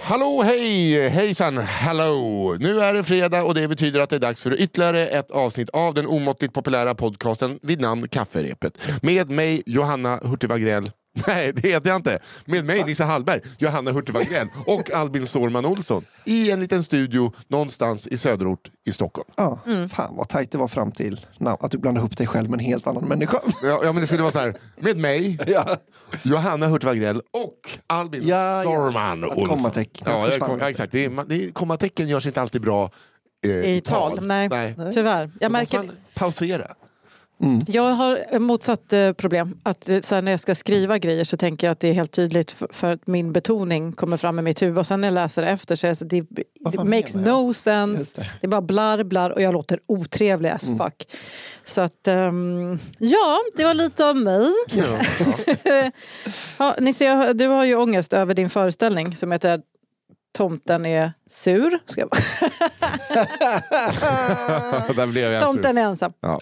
Hallå, hej, hejsan, hallå! Nu är det fredag och det betyder att det är dags för ytterligare ett avsnitt av den omåttligt populära podcasten vid namn Kafferepet. Med mig Johanna Hurtig Wagrell. Nej, det heter jag inte. Med mig Nisse Hallberg, Johanna Hurtig och Albin Sårman Olsson i en liten studio någonstans i söderort i Stockholm. Ja, fan vad tajt det var fram till att du blandade ihop dig själv med en helt annan människa. Ja, ja men det skulle vara så här, med mig, Ja. Johanna Hurtig och Albin Ja. Sårman Olsson. kommatecknet Ja, jag, försvann. ja, exakt. Det är, man- det är, kommatecken görs inte alltid bra eh, I tal. Nej, Nej. tyvärr. Jag märker, man pausera. jag har motsatt eh, problem. Att eh, så här, när jag ska skriva grejer så tänker jag att det är helt tydligt för, att min betoning kommer fram i mitt huvud. Och sen när jag läser det efter så är det, så, det, makes no sense. Det. det. är bara blar blar och jag låter otrevlig as fuck. Så att, ehm, ja, det var lite om mig. Ja. Ja, Nisse, jag- du har ju ångest över din föreställning som heter Tomten är sur. Ska jag... Där blev jag Tomten är ensam. Ja.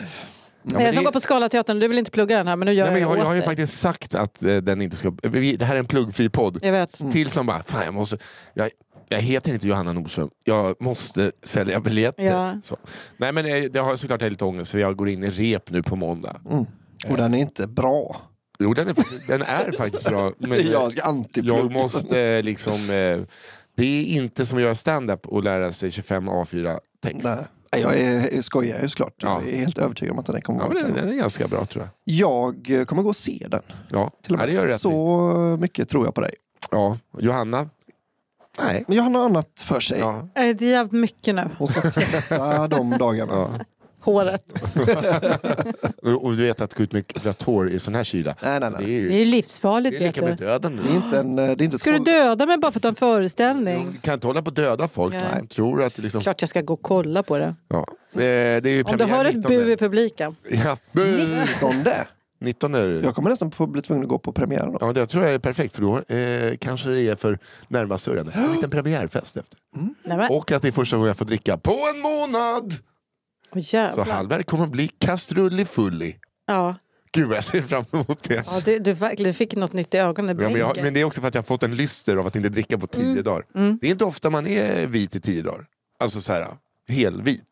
Ja, Eh, men som det- går på Scalateatern. Du vill inte plugga den här men nu gör Nej, men jag, jag, jag har ju faktiskt sagt att eh, den inte ska... Vi, det här är en pluggfri podd. Jag vet. Tills någon bara, fan jag måste... Jag, jag heter inte Johanna Nordström, jag måste sälja biljetter. Ja. Så. Nej men eh, det har jag såklart lite ångest för jag går in i rep nu på måndag. Och den är inte bra. Jo den är, faktiskt- den är faktiskt bra. Men, eh, Jag ska antiplugga. jag måste eh, liksom... Eh, det är inte som att göra stand-up och lära sig 25 A4-text. Nej. Nej, Jag är, jag skojar ju såklart. Ja. Jag är helt övertygad om att den kommer Ja, vara den, är ganska bra tror jag. Jag eh, kommer gå och se den. Ja, Till och ja med. det rätt i. Så mycket tror jag på dig. Ja, Johanna? Nej. Men jag har annat för sig. Ja. Eh, Det är jävligt mycket nu. Hon ska tvätta de dagarna. Håret. Och du vet att gå ut med rött hår i sån här kyla. Nej, nej, Det nej. är, Det ju, är livsfarligt det är vet lika med du. döden. Det är inte en... eh, Det är inte Ska du döda mig bara för att du har en föreställning? Du kan inte hålla på att döda folk. Nej. Tror att det liksom... Klart jag ska gå och kolla på det. Ja. Eh, Det är ju Om du hör ett 19. bu i publiken. Ja, bu! 19. 19 är det. Jag kommer nästan få bli tvungen att gå på premiären då. Ja, det tror jag är perfekt för då eh, kanske det är för närmast sörjande. En liten premiärfest efter. Nej, men, Och att det är första gången jag får dricka på en månad! Åh, Så. Hallberg kommer bli kastrullifullig. Ja. Gud vad jag ser fram emot det. Ja, du, du verkligen fick något nytt i ögonen. Ja, men, jag, men det är också för att jag har fått en lyster av att inte dricka på tio dagar. Mm. Det är inte ofta man är vit i tio dagar. Alltså så här, helvit.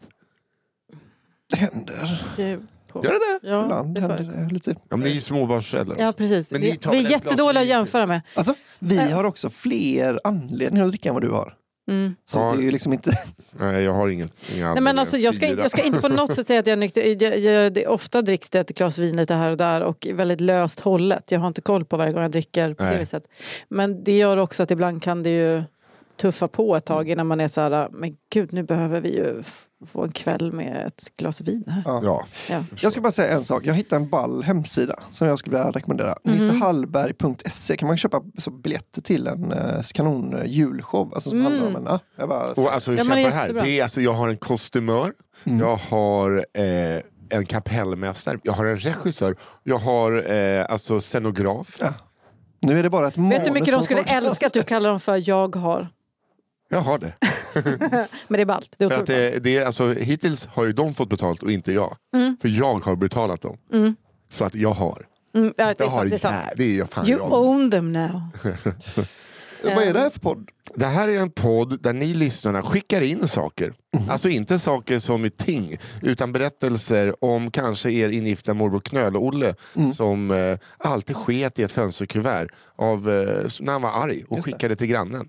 Det händer. Det på- Gör det det? Ja, Ibland det händer det lite. Ja, men ni är ju småbarnsföräldrar. Ja, precis. Men ni Vi, tar vi väl är jättedåliga att jämföra med. Alltså, vi Äh. har också fler anledningar att dricka än vad du har. Mm. Så Ja. det är ju liksom inte... Nej, jag har inget. Inga Nej, men alltså, jag, ska, jag ska inte på något sätt säga att jag är nykter. Jag, jag, det, ofta dricks det ett glas vin lite här och där och väldigt löst hållet. Jag har inte koll på varje gång jag dricker på Nej. det viset. Men det gör också att ibland kan det ju tuffa på ett tag innan man är så här, men gud nu behöver vi ju få en kväll med ett glas vin här. Ja. Ja. Ja. Jag ska bara säga en sak. Jag hittade en ball hemsida som jag skulle vilja rekommendera. Mhm. Nissehallberg.se kan man köpa så biljetter till en eh, kanon julshow. Alltså som Mm. handlar om en... Ja, jag bara, Och alltså, Ja, det är här. Det är, alltså, jag har en kostymör, Mm. jag har eh, en kapellmästare, jag har en regissör, jag har eh, alltså scenograf. Ja. nu är det bara ett Vet du hur mycket de skulle älska att du kallar dem för jag har? Jag har det. Men det är ballt. Det är att det, det är, alltså, hittills har ju de fått betalt och inte jag. Mm. För jag har betalat dem. Mm. Så att jag har. Mm, ja, det Jag är har sant. Det är sant. jä- det är jag fan You jag. own them now. Vad är det här för podd? Det här är en podd där ni lyssnarna skickar in saker. Alltså inte saker som är ting, utan berättelser om kanske er ingifta morbror Knöl-Olle som eh, alltid sket i ett fönsterkuvert av, eh, när han var arg och skickade till grannen.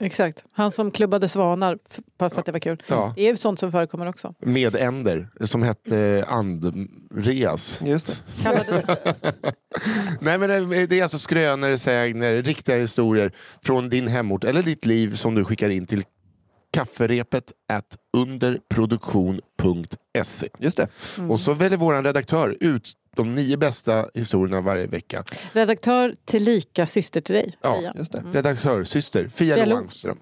Exakt. Han som klubbade svanar för att det var kul. Ja. Det är sånt som förekommer också. Med änder som hette Andreas. Just det. Nej, men det, är alltså skrönor, sägner, riktiga historier från din hemort eller ditt liv som du skickar in till kafferepet at underproduktion.se. Just det. Och så väljer vår redaktör ut de nio bästa historierna varje vecka. redaktör tillika syster till dig. Ja. Fia. Just det. Redaktör, syster, Fia Fia Lo Lo. Angström.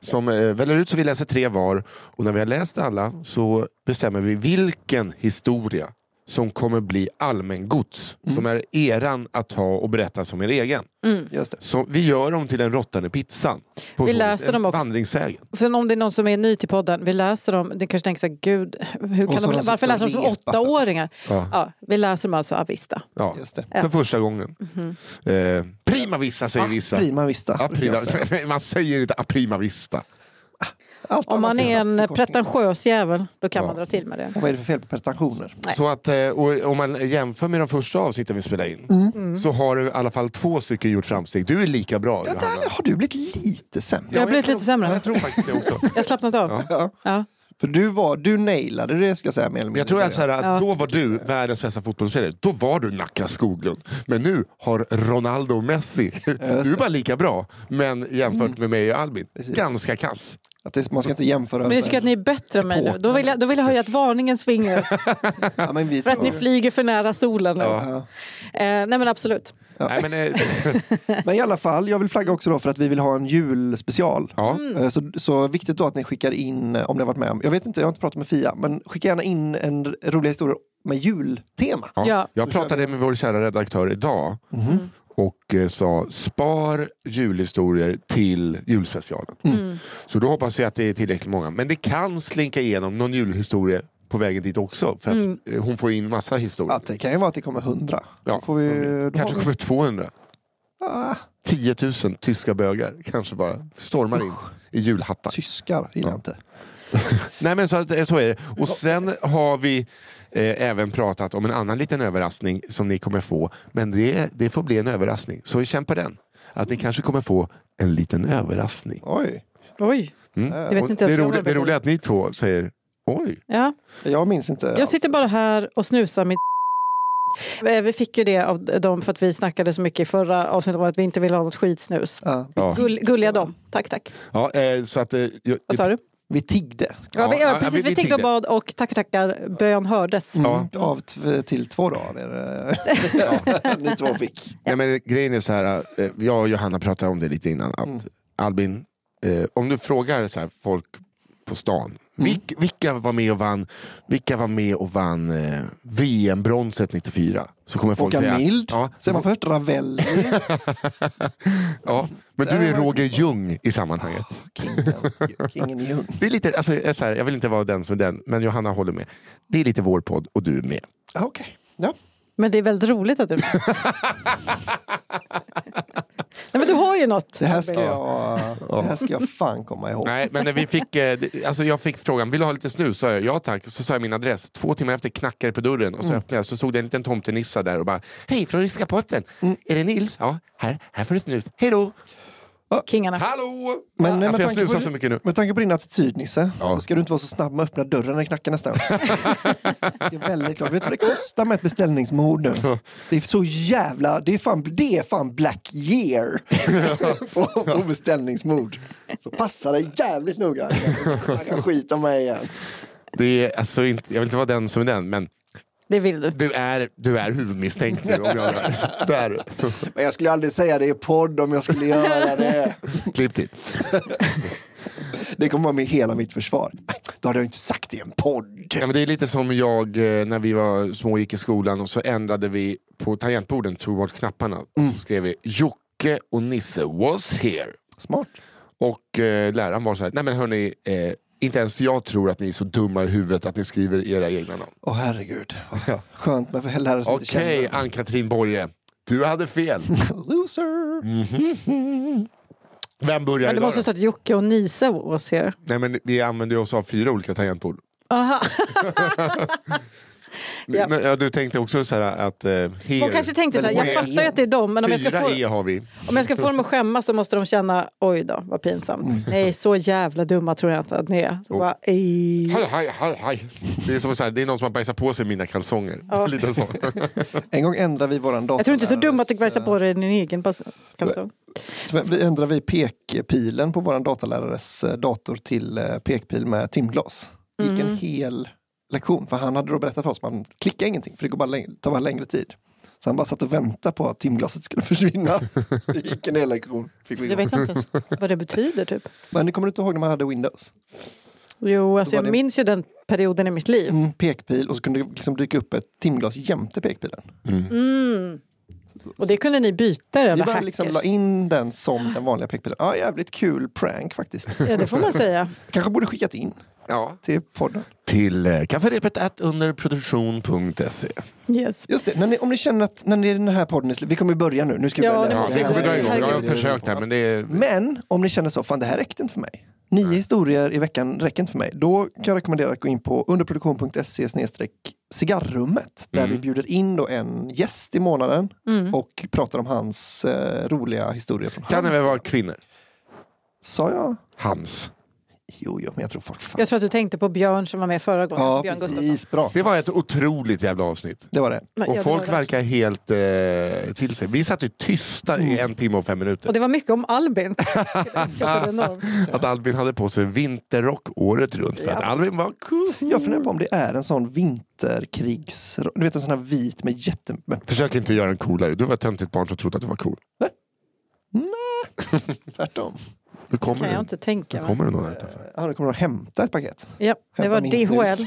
Som eh, väljer ut så vi läser tre var och när vi har läst alla så bestämmer vi vilken historia som kommer bli allmängods. Som är eran att ta och berätta som er egen. Just det. Så vi gör dem till den råttande pizzan. På Vi så läser dem också. Vandringssägen. För om det är någon som är ny till podden, vi läser dem, det kanske tänker så här, gud, hur kan så de, varför läser de som åttaåringar? Ja. Ja, vi läser dem alltså Avista. Ja. Just det. För första gången. Eh, prima vista säger vissa. Prima vista. Ja, prima. Man säger inte a prima vista. Allt Om man är en pretentiös jävel, då kan Ja. man dra till med det. Och vad är det för fel på pretensioner? Nej. Så att, eh, och om man jämför med de första avsnitten vi spelade in Mm. så har du i alla fall två stycken gjort framsteg. Du är lika bra Ja, där har du blivit lite sämre. Jag har blivit lite sämre. Ja, jag tror faktiskt det också. Jag har slappnat av. Ja. Ja. För du, var, du nailade det ska jag säga mer jag tror att, så här, att Ja. då var du världens bästa fotbollsspelare. Då var du Nacka Skoglund. Men nu har Ronaldo och Messi. Du är bara lika bra. Men jämfört med mig och Albin, Precis. ganska kass. Att det, man ska inte jämfra. Men jag tycker att ni är bättre än mig nu. Då vill jag, då vill jag höja ett varningens finger ja, men vi för att ni flyger för nära solen nu. Ja. Ja. Eh, nej men absolut. Nej, men, eh, Men i alla fall, jag vill flagga också då för att vi vill ha en julspecial. ja. Mm. Eh, Så, så viktigt då att ni skickar in, eh, om ni har varit med om, jag vet inte, jag har inte pratat med Fia, men skicka gärna in en r- rolig historia med jultema. Ja. Ja. Jag pratade med vår kära redaktör idag Mhm. Och eh, sa spar julhistorier till julspecialen. Mm. Så då hoppas jag att det är tillräckligt många. Men det kan slinka igenom någon julhistoria på vägen dit också. För att Mm. eh, hon får in massa historier. Att det kan ju vara att det kommer hundra. Ja. Får vi, Kanske vi, kommer 200. ah, 10 000 tyska bögar kanske bara stormar in i julhattar. tyskar gillar jag inte. Nej men så, eh, så är det. Och sen har vi eh, även pratat om en annan liten överraskning som ni kommer få. Men det, det får bli en överraskning. Så känn på den. Att ni kanske kommer få en liten överraskning. Oj, Oj. Mm. Jag vet inte det, är jag det är vet. roligt att ni två säger oj. Ja. jag minns inte. Jag sitter bara här och snusar mitt Eh, Vi fick ju det av dem för att vi snackade så mycket i förra avsnittet om att vi inte ville ha något skitsnus. Ja. Gull, gulliga dem. Tack, tack. Ja, eh, så att, eh, jag, Vad sa du? Vi tiggde. Ja, vi, ja, ja, precis, vi- vi vi tiggde och bad och tackar tackar, bön hördes. Ja. Mm, Av t- till två då av er. ja. Ni två fick. Nej, men grejen är så här, eh, jag och Johanna pratade om det lite innan. Att Mm. Albin, eh, om du frågar så här, folk på stan. Mm. Vilk, vilka var med och vann, vilka var med och vann eh, VM-bronset 94? Så kommer folk Håkan säga... Mild. Ja, Säger man först Ravelli. ja, men du är Roger Ljung i sammanhanget. Kingen, Kingen Ljung. Det är lite, alltså, jag, är så här, jag vill inte vara den som är den, men Johanna håller med. Det är lite vår podd och du är med. Ah, Okej. Ja. Men det är väldigt roligt att du... Nej, men du har ju något. Det, här ska jag, det här ska jag fan komma ihåg. Nej, men när vi fick, eh, alltså jag fick frågan, vill du ha lite snus? Sa jag, ja tack. Så sa jag min adress. Två timmar efter knackade det på dörren och så öppnade jag så stod det en liten tomtenissa där och bara, hej från ryska posten. Är det Nils? Ja, här, här får du snus. Hej då! Kingarna. Hallå! Men med, alltså jag tanke snusar på, så mycket nu. med tanke på din attityd Nisse, Ja. så ska du inte vara så snabb med att öppna dörren när det knackar nästa gång. det är väldigt klart. Vet du vad det kostar med ett beställningsmord nu? Det är så jävla... Det är fan, det är fan black year på, på beställningsmord. Så passa dig jävligt noga. Snacka skit om mig igen. Det är, alltså inte, jag vill inte vara den som är den, men Det vill du. du är, du är huvudmisstänkt nu om jag är det är du. Men jag skulle aldrig säga det i podd om jag skulle göra det. Klipp till. Det kommer vara med hela mitt försvar. Då hade jag inte sagt det i en podd. Ja, men det är lite som jag eh, när vi var små och gick i skolan och så ändrade vi på tangentborden, tog bort knapparna. Mm. Så skrev vi Jocke och Nisse was here. Smart. Och eh, läraren var så här, nej men hörni, eh, inte ens jag tror att ni är så dumma i huvudet att ni skriver era egna namn. Åh herregud. Skönt med lärare som inte Okej, känner. Ann-Katrin Boye. Du hade fel. Loser. Vem börjar Men det idag måste då? stått Jocke och Nisse was here. Nej men vi använder oss av fyra olika tangentbord. Aha. Ja. Ja, du tänkte också så här att... Eh, here. Hon kanske tänkte så här, jag fattar ju att det är dem, men om jag, ska få, E har vi. om jag ska få dem att skämmas så måste de känna, oj då, vad pinsamt. Nej, så jävla dumma tror jag inte att ni är. Så Oh. bara, "Ej." Hej, hej, hej, hej. Det är som så här, det är någon som har bajsat på sig mina kalsonger. Ja. Lite så. En gång ändrade vi våran dator. Jag tror inte så dum att du bajsar på dig din egen kalsong. Så vi ändrade vi pekpilen på våran datalärares eh, dator till eh, pekpil med timglas. Gick en hel lektion, för han hade då berättat för oss att man klickar ingenting, för det går bara läng- tar bara längre tid. Så han bara satt och väntade på att timglaset skulle försvinna. Det gick en hel lektion. Fick vi Jag igång. vet inte ens vad det betyder typ. Men ni kommer inte ihåg när man hade Windows? Jo, alltså jag det- minns ju den perioden i mitt liv. Mm, pekpil och så kunde det liksom dyka upp ett timglas jämte pekpilen. Mm. Och det kunde ni byta era Vi bara hackers. liksom la in den som den vanliga pekpilen. Ja, jävligt kul prank faktiskt. Ja, det får man säga. Kanske borde skickat in Ja. till podden. Till eh, kafferepet at underproduktion.se. Yes. Just det, när ni, om ni känner att när ni, den här podden är slut, vi kommer ju börja nu. nu ska vi Ja, börja det läsa vi kommer dra igång. Jag har försökt här men det är... Men om ni känner så, fan det här räckte inte för mig. Nio historier i veckan räcker inte för mig. Då kan jag rekommendera att gå in på underproduktion.se cigarrummet. Där Mm. vi bjuder in då en gäst i månaden och pratar om hans eh, roliga historier från Kan det hans. väl vara kvinnor? Sa jag? Hans. Jo, jo, men jag tror folk fan. Jag tror att du tänkte på Björn som var med förra gången. Ja, Björn Gustafsson. precis. Bra. Det var ett otroligt jävla avsnitt. Det var det. Nej, Och ja, det folk var det. verkar helt eh, till sig. Vi satt ju tysta i en timme och fem minuter. Och det var mycket om Albin. Att Albin hade på sig vinterrock året runt. För att Albin var cool. Jag funderar på om det är en sån vinterkrigs... Du vet en sån här vit med jätte... Försök inte göra en coolare. Du var ett töntigt barn som trodde att du var cool. tvärtom. Nu kommer kan jag det. inte tänka Nu mig. kommer det någon här utanför. Ja, nu kommer de hämta ett paket. Ja, det Hämta var DHL.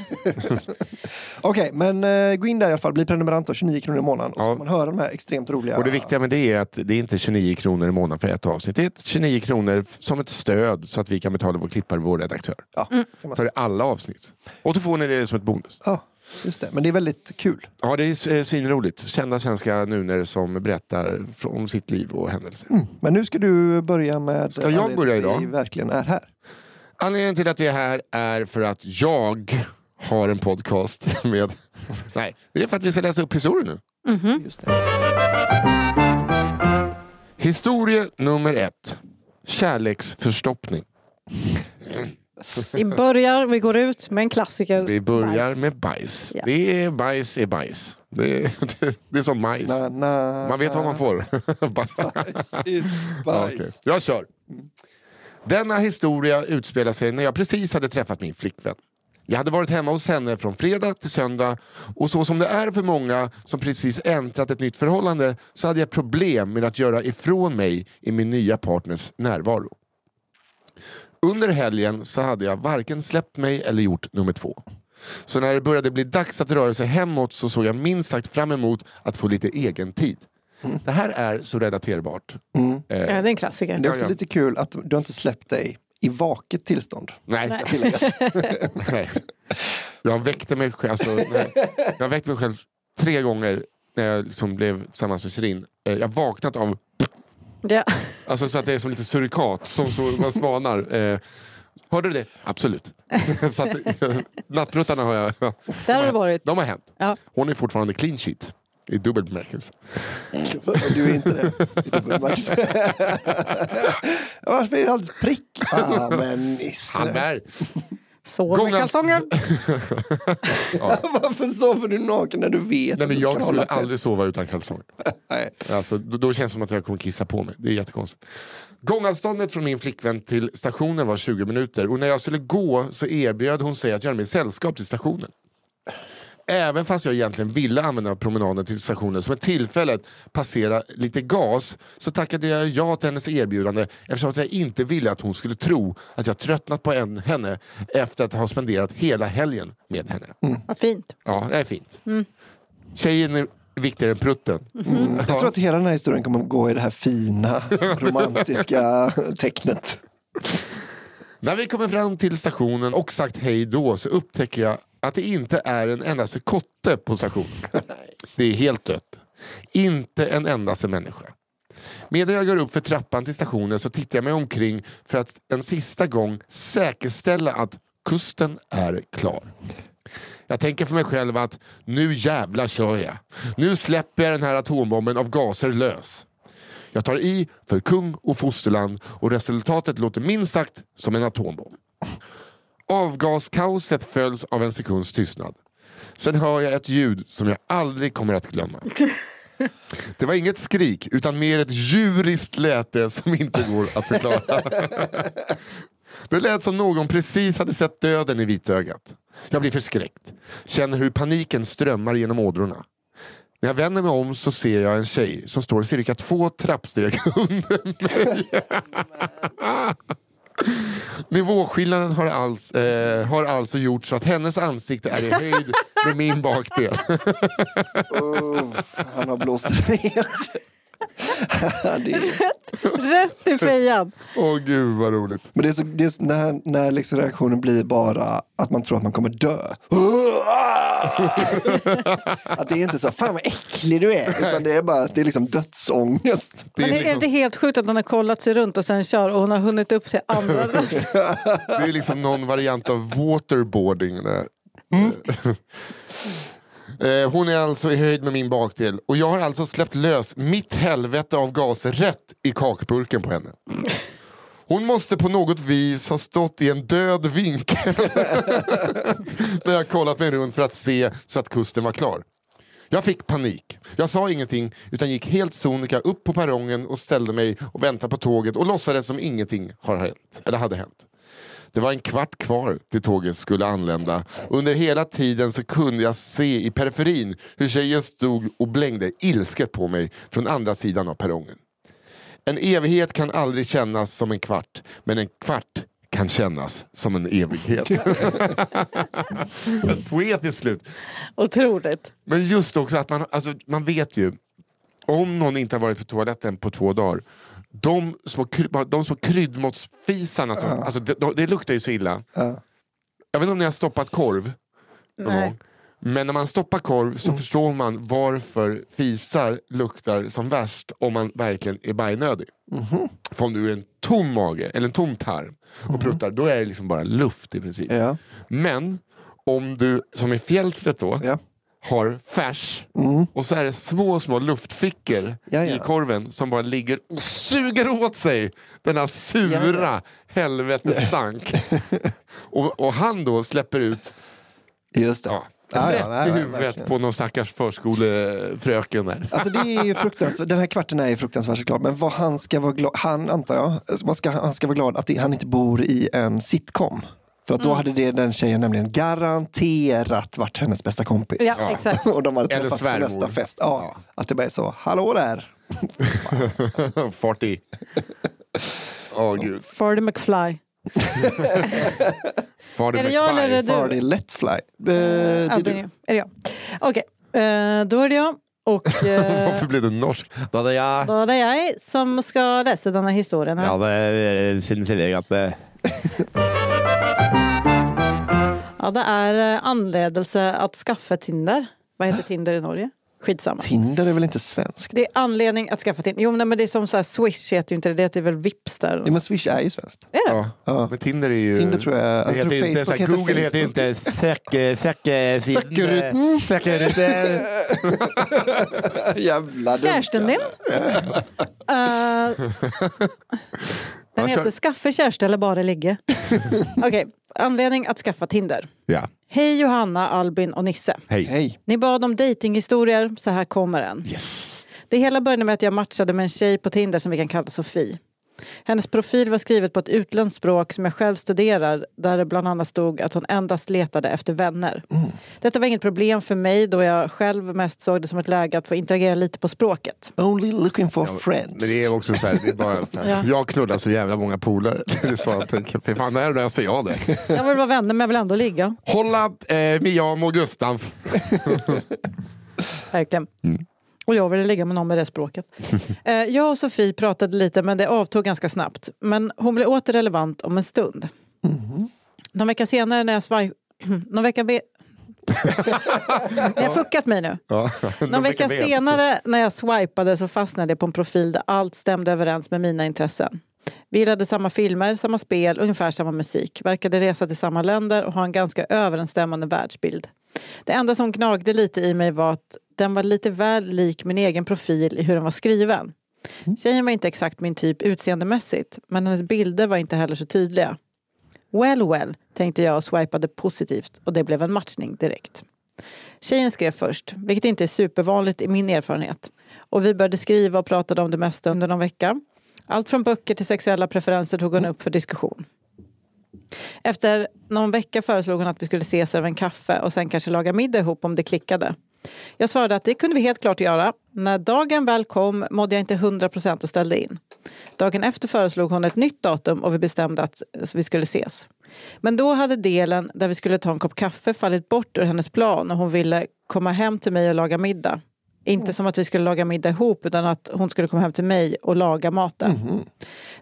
Okej, men eh, gå in där i alla fall. Bli prenumerant då, 29 kronor i månaden. Och så Ja. får man höra de här extremt roliga... Och det viktiga med det är att det är inte 29 kronor i månaden för ett avsnitt. Det är ett 29 kronor som ett stöd så att vi kan betala vår klippare, vår redaktör. Ja, Mm. För alla avsnitt. Och så får ni det som ett bonus. ja, just det. Men det är väldigt kul. Ja, det är eh, svinroligt. Kända svenska nuner som berättar om sitt liv och händelser. Men nu ska du börja med... Ska jag börja till att idag? Vi verkligen är här. Anledningen till att vi är här är för att jag har en podcast med... Nej, det är för att vi ska läsa upp historier nu. Just det. Historia nummer ett. Kärleksförstoppning. Vi börjar, vi går ut med en klassiker. Vi börjar Bajs. med bajs. Ja. Det är bajs är bajs. Det är, det är som majs. Na, na, Man vet vad man får. Bajs is bajs. Jag kör. Denna historia utspelar sig när jag precis hade träffat min flickvän. Jag hade varit hemma hos henne från fredag till söndag och så som det är för många som precis äntrat ett nytt förhållande så hade jag problem med att göra ifrån mig i min nya partners närvaro. Under helgen så hade jag varken släppt mig eller gjort nummer två. Så när det började bli dags att röra sig hemåt så såg jag minst sagt fram emot att få lite egen tid. Det här är så relaterbart. Eh, Ja, det är en klassiker. Det är också Ja, ja. lite kul att du har inte släppt dig i vaket tillstånd. nej. Nej. Jag väckte mig själv, alltså, nej. jag har väckt mig själv tre gånger när jag liksom blev tillsammans med Shirin. Eh, Jag vaknat av, Ja. Alltså så att det är som lite surikat, som så man spanar. Eh, hörde du det? Absolut. så att, eh, nattbruttarna har jag, Där har det varit. de har hänt. Ja. Hon är fortfarande clean sheet. I dubbel bemärkelse. Du är inte det. I dubbelbemärkelse. Varför är det alldeles prick? Ah, men Han Nisse. där. Gången- med kalsonger. Varför sover du naken när du vet Nej, men jag skulle aldrig sova utan kalsonger. Nej. Alltså, då, då känns det som att jag kommer kissa på mig. Det är jättekonstigt. Gångavståndet från min flickvän till stationen var 20 minuter och när jag skulle gå så erbjöd hon sig att göra mig sällskap till stationen. Även fast jag egentligen ville använda promenaden till stationen som ett tillfälle att passera lite gas så tackade jag ja till hennes erbjudande eftersom att jag inte ville att hon skulle tro att jag tröttnat på en, henne efter att ha spenderat hela helgen med henne. Vad fint. Ja, det är fint. Tjejen är viktigare än prutten. Jag tror att hela den här historien kommer att gå i det här fina, romantiska tecknet. När vi kommer fram till stationen och sagt hej då så upptäcker jag att det inte är en endaste kotte på stationen. Det är helt dött. Inte en endaste människa. Medan jag går upp för trappan till stationen så tittar jag mig omkring för att en sista gång säkerställa att kusten är klar. Jag tänker för mig själv att nu jävla kör jag. Nu släpper jag den här atombomben av gaser lös. Jag tar i för kung och fosterland och resultatet låter minst sagt som en atombomb. Avgaskaoset följs av en sekunds tystnad. Sen hör jag ett ljud som jag aldrig kommer att glömma. Det var inget skrik utan mer ett djuriskt läte som inte går att förklara. Det lät som någon precis hade sett döden i vitögat. Jag blir förskräckt. Känner hur paniken strömmar genom ådrorna. När jag vänder mig om så ser jag en tjej som står cirka två trappsteg under mig. Nivåskillnaden har, alls, eh, har alltså gjort så att hennes ansikte är i höjd med min bakdel. Oh, han har blåst ner. det är, Rätt i fejan. Åh gud vad roligt. men det är, så, det är så, när, när liksom reaktionen blir bara att man tror att man kommer dö. att det är inte så, fan vad äcklig du är. Utan det är bara det är liksom dödsångest. Det är, det är liksom, inte helt sjukt att han har kollat sig runt och sen kör och hon har hunnit upp till andra det är liksom någon variant av waterboarding. Där. Eh, Hon är alltså i höjd med min bakdel och jag har alltså släppt lös mitt helvete av gaser rätt i kakburken på henne. Hon måste på något vis ha stått i en död vinkel när jag kollat mig runt för att se så att kusten var klar. Jag fick panik. Jag sa ingenting utan gick helt sonika upp på perrongen och ställde mig och väntade på tåget och låtsades som ingenting har hänt, eller hade hänt. Det var en kvart kvar till tåget skulle anlända. Under hela tiden så kunde jag se i periferin hur tjejen stod och blängde ilsket på mig från andra sidan av perrongen. En evighet kan aldrig kännas som en kvart, men en kvart kan kännas som en evighet. Ett poetiskt slut. Otroligt. Men just också att man, alltså, man vet ju, om någon inte har varit på toaletten på två dagar, de små, de små kryddmåttsfisarna, som, alltså, det, de, det luktar ju så illa. Ja. Jag vet inte om ni har stoppat korv någon Nej. gång. Men när man stoppar korv så förstår man varför fisar luktar som värst om man verkligen är bajnödig. För om du är en tom mage eller en tom tarm och pruttar, då är det liksom bara luft i princip. Ja. Men om du, som i fjällstret då, Ja. Har färs Mm. och så är det små, små luftfickor Ja, ja. i korven som bara ligger och suger åt sig denna sura Ja, helvetesstank. och, och han då släpper ut Just det. ja, Ja, ja, rätt nej, i huvudet verkligen. på någon stackars förskolefröken där. Alltså det är fruktansvärt, den här kvarten är ju fruktansvärt såklart. Men vad han ska vara glad, han antar jag, vad ska, han ska vara glad att det, han inte bor i en sitcom. För att då hade det, den tjejen nämligen garanterat varit hennes bästa kompis. Ja, Ja. exakt. Och de hade Eller träffats på svärmor. nästa fest. Ja, Att det bara är så, hallå där. Fart i. Åh gud. Fardy McFly. Farty Är det jag eller är det du? Farty Let Fly. Eh, det är du. är det jag? Okej, eh, då är det jag. Och eh, Varför blev du norsk? Da det jeg då är det jag som ska läsa den här historien. Här. Ja, det er sin tillegg at det Ja, det är eh, anledelse att skaffa Tinder. Vad heter Tinder i Norge? Skitsamma. Tinder är väl inte svenskt? Det är anledning att skaffa Tinder. Jo, nej, men det är som så här, Swish heter ju inte det, det heter väl Vips där. Ja, men Swish är ju svenskt. Är det? Ja. Ja. Men Tinder är ju... Tinder tror jag, jag Det tror inte, Facebook så här, heter Google heter Facebook. inte söke, söke, Sökeruten. Sökeruten. Jävla dumt. Kärsten din? Eh, den heter. Skaffa kärste eller bara ligga. Okej, anledning att skaffa Tinder. Ja, Hej Johanna, Albin och Nisse. hej. Hej. Ni bad om datinghistorier, så här kommer en. Det hela började med att jag matchade med en tjej på Tinder som vi kan kalla Sofie. Hennes profil var skrivet på ett utländskt språk som jag själv studerar där det bland annat stod att hon endast letade efter vänner. Detta var inget problem för mig då jag själv mest såg det som ett läge att få interagera lite på språket. Only looking for friends. Men det är också så här, det är bara, Ja. jag knullar så jävla många polare. Det är så jag tänker, fy fan, där löser jag det. Jag vill vara vänner men jag vill ändå ligga. Hålla eh, Miam och Gustav. Verkligen. Och jag ville ligga med någon med det språket. Eh, jag och Sofie pratade lite men det avtog ganska snabbt. Men hon blev åter relevant om en stund. Någon vecka senare när jag svaj... Någon vecka... Be... Ni har fuckat mig nu. Ja. Någon vecka senare när jag swipade så fastnade jag på en profil där allt stämde överens med mina intressen. Vi gillade samma filmer, samma spel, ungefär samma musik. Verkade resa till samma länder och ha en ganska överensstämmande världsbild. Det enda som gnagde lite i mig var att den var lite väl lik min egen profil i hur den var skriven. Tjejen var inte exakt min typ utseendemässigt, men hennes bilder var inte heller så tydliga. Well well, tänkte jag och swipade positivt och det blev en matchning direkt. Tjejen skrev först, vilket inte är supervanligt i min erfarenhet. Och vi började skriva och pratade om det mesta under någon vecka. Allt från böcker till sexuella preferenser tog hon upp för diskussion. Efter någon vecka föreslog hon att vi skulle ses över en kaffe och sen kanske laga middag ihop om det klickade. Jag svarade att det kunde vi helt klart göra. När dagen väl kom mådde jag inte 100 procent och ställde in. Dagen efter föreslog hon ett nytt datum och vi bestämde att vi skulle ses. Men då hade delen där vi skulle ta en kopp kaffe fallit bort ur hennes plan och hon ville komma hem till mig och laga middag. Inte som att vi skulle laga middag ihop utan att hon skulle komma hem till mig och laga maten.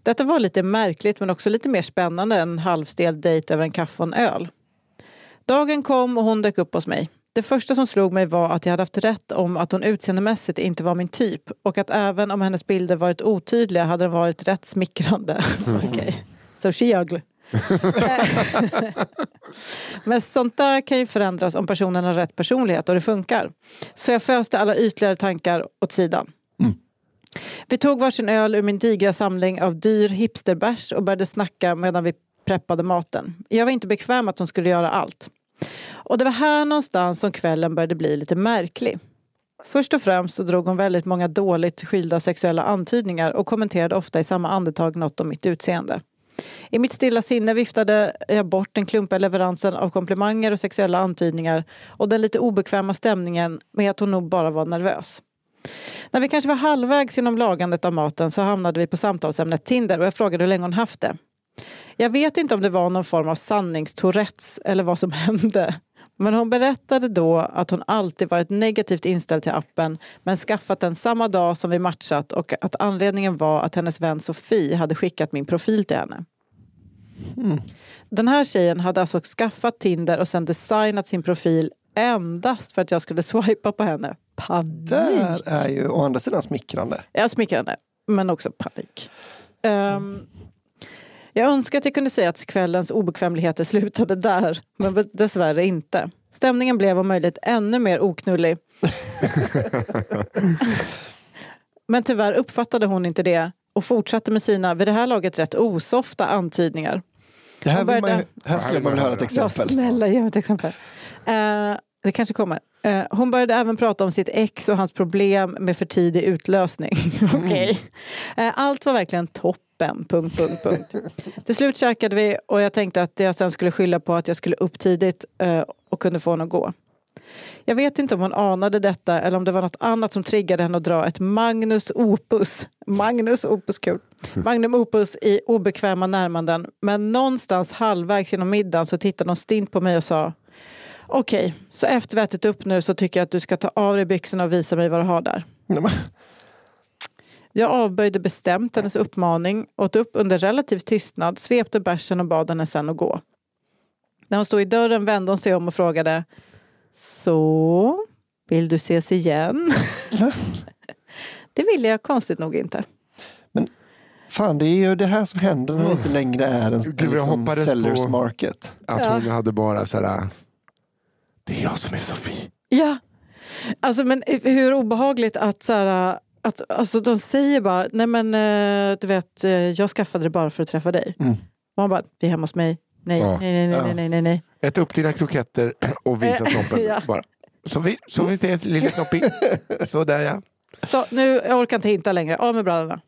Detta var lite märkligt men också lite mer spännande än en halvstel dejt över en kaffe och en öl. Dagen kom och hon dök upp hos mig. Det första som slog mig var att jag hade haft rätt om att hon utseendemässigt inte var min typ och att även om hennes bilder varit otydliga hade de varit rätt smickrande. Okej, so she ugly. Men sånt där kan ju förändras om personen har rätt personlighet och det funkar. Så jag föste alla ytligare tankar åt sidan. Vi tog varsin öl ur min digra samling av dyr hipsterbärs och började snacka medan vi preppade maten. Jag var inte bekväm att hon skulle göra allt. Och det var här någonstans som kvällen började bli lite märklig. Först och främst så drog hon väldigt många dåligt skilda sexuella antydningar och kommenterade ofta i samma andetag något om mitt utseende. I mitt stilla sinne viftade jag bort den klumpiga leveransen av komplimanger och sexuella antydningar och den lite obekväma stämningen med att hon nog bara var nervös. När vi kanske var halvvägs genom lagandet av maten så hamnade vi på samtalsämnet Tinder och jag frågade hur länge hon haft det. Jag vet inte om det var någon form av sanningstourettes eller vad som hände. Men hon berättade då att hon alltid varit negativt inställd till appen men skaffat den samma dag som vi matchat och att anledningen var att hennes vän Sofie hade skickat min profil till henne. Den här tjejen hade alltså skaffat Tinder och sen designat sin profil endast för att jag skulle swipa på henne. Panik! Där är ju å andra sidan smickrande. Ja, smickrande, men också panik. Ehm, jag önskar att jag kunde säga att kvällens obekvämligheter slutade där, men dessvärre inte. Stämningen blev om möjligt ännu mer oknullig. men tyvärr uppfattade hon inte det och fortsatte med sina, vid det här laget rätt osofta antydningar. Det här, vill man, ju- började- här skulle man vilja höra ett Ja, exempel. snälla ge mig ett exempel. Eh, det kanske kommer. Eh, hon började även prata om sitt ex och hans problem med för tidig utlösning. Okej. Eh, allt var verkligen toppen. Punkt, punkt, punkt. Till slut käkade vi och jag tänkte att jag sen skulle skylla på att jag skulle upp tidigt eh, och kunde få henne att gå. Jag vet inte om hon anade detta eller om det var något annat som triggade henne att dra ett Magnus opus. Magnus opus, kul. Magnum opus i obekväma närmanden. Men någonstans halvvägs genom middagen så tittade hon stint på mig och sa Okej, så efter vi har ätit upp nu så tycker jag att du ska ta av dig byxorna och visa mig vad du har där. Nej, men- Jag avböjde bestämt hennes uppmaning, åt upp under relativ tystnad, svepte bärsen och bad henne sen att gå. När hon stod i dörren vände hon sig om och frågade Så, vill du ses igen? det ville jag konstigt nog inte. Fan, det är ju det här som händer när det inte längre är en, Gud, en liksom sellers på- market. Att Ja. hon hade bara sådär, det är jag som är Sofie. Ja, alltså men hur obehagligt att så här, att, alltså de säger bara, nej men eh, du vet, eh, jag skaffade det bara för att träffa dig. Mm. Man bara, vi är hemma hos mig. Nej, Ja. nej, nej, nej, nej, nej, nej. Ät upp dina kroketter och visa Eh, snoppen. ja. bara. Så vi, så vi ses lille Knoppig. Så där ja. Så nu, jag orkar inte hinta längre, av med brallorna.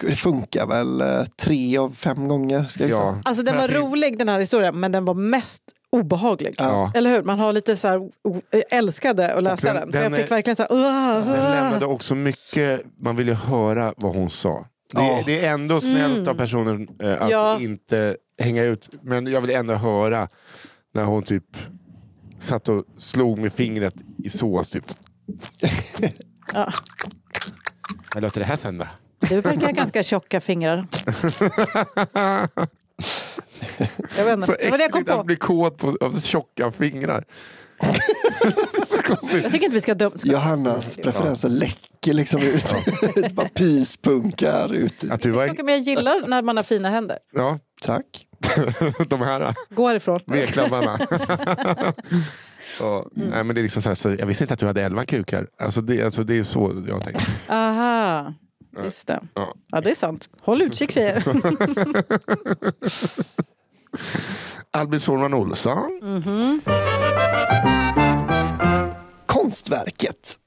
Det funkar väl eh, tre av fem gånger, ska jag ja. Alltså den var rolig den här historien, men den var mest obehaglig. Ja. Eller hur? Man har lite så här, o- älskade att läsa den- den. För den jag fick är- verkligen så här, "Uah, Den uah." lämnade också mycket, man ville höra vad hon sa. Det, Ja. det är ändå snällt av personen eh, att Mm. Ja. inte hänga ut, men jag vill ändå höra när hon typ satt och slog med fingret i sås. Typ. Ja. Jag låter det här sen då? Du verkar ha ganska tjocka fingrar. Jag vet Så inte, det var det jag kom äckligt att på. bli kåt på av tjocka fingrar. så konstigt. Jag tycker inte vi ska döma. Johannas preferenser läcker liksom ut. Det bara pyspunkar ut. Att du var, Saker, men jag gillar när man har fina händer. ja, Tack. de här Gå härifrån. vedklabbarna. ja, nej, men det är liksom så här, så jag visste inte att du hade elva kukar. Alltså det, alltså det är så jag tänker. Aha, just det. Ja. Ja, det är sant. Håll utkik tjejer. Albin Sårman Olsson. Konstverket.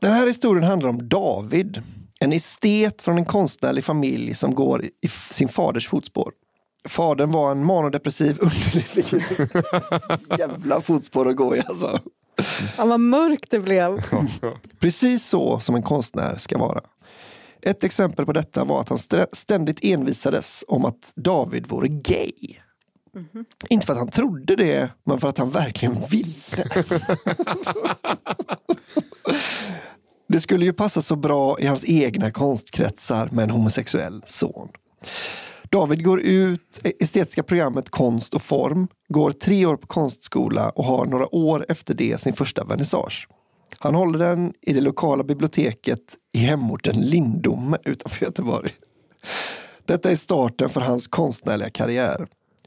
Den här historien handlar om David. En estet från en konstnärlig familj som går i i sin faders fotspår. Fadern var en manodepressiv underlig Jävla fotspår att gå i alltså. Ja, vad mörkt det blev. Precis så som en konstnär ska vara. Ett exempel på detta var att han stä- ständigt envisades om att David vore gay. Inte för att han trodde det, men för att han verkligen ville. det skulle ju passa så bra i hans egna konstkretsar med en homosexuell son. David går ut estetiska programmet Konst och form, går tre år på konstskola och har några år efter det sin första vernissage. Han håller den i det lokala biblioteket i hemorten Lindome utanför Göteborg. Detta är starten för hans konstnärliga karriär.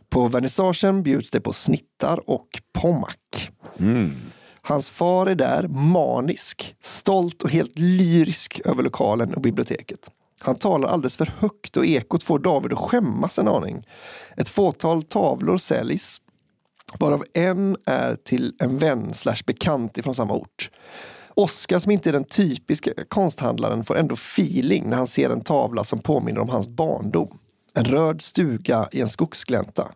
På vernissagen bjuds det på snittar och pommac. Hans far är där, manisk, stolt och helt lyrisk över lokalen och biblioteket. Han talar alldeles för högt och ekot får David att skämmas en aning. Ett fåtal tavlor säljs, varav en är till en vän slash bekant ifrån samma ort. Oskar som inte är den typiska konsthandlaren får ändå feeling när han ser en tavla som påminner om hans barndom. En röd stuga i en skogsglänta.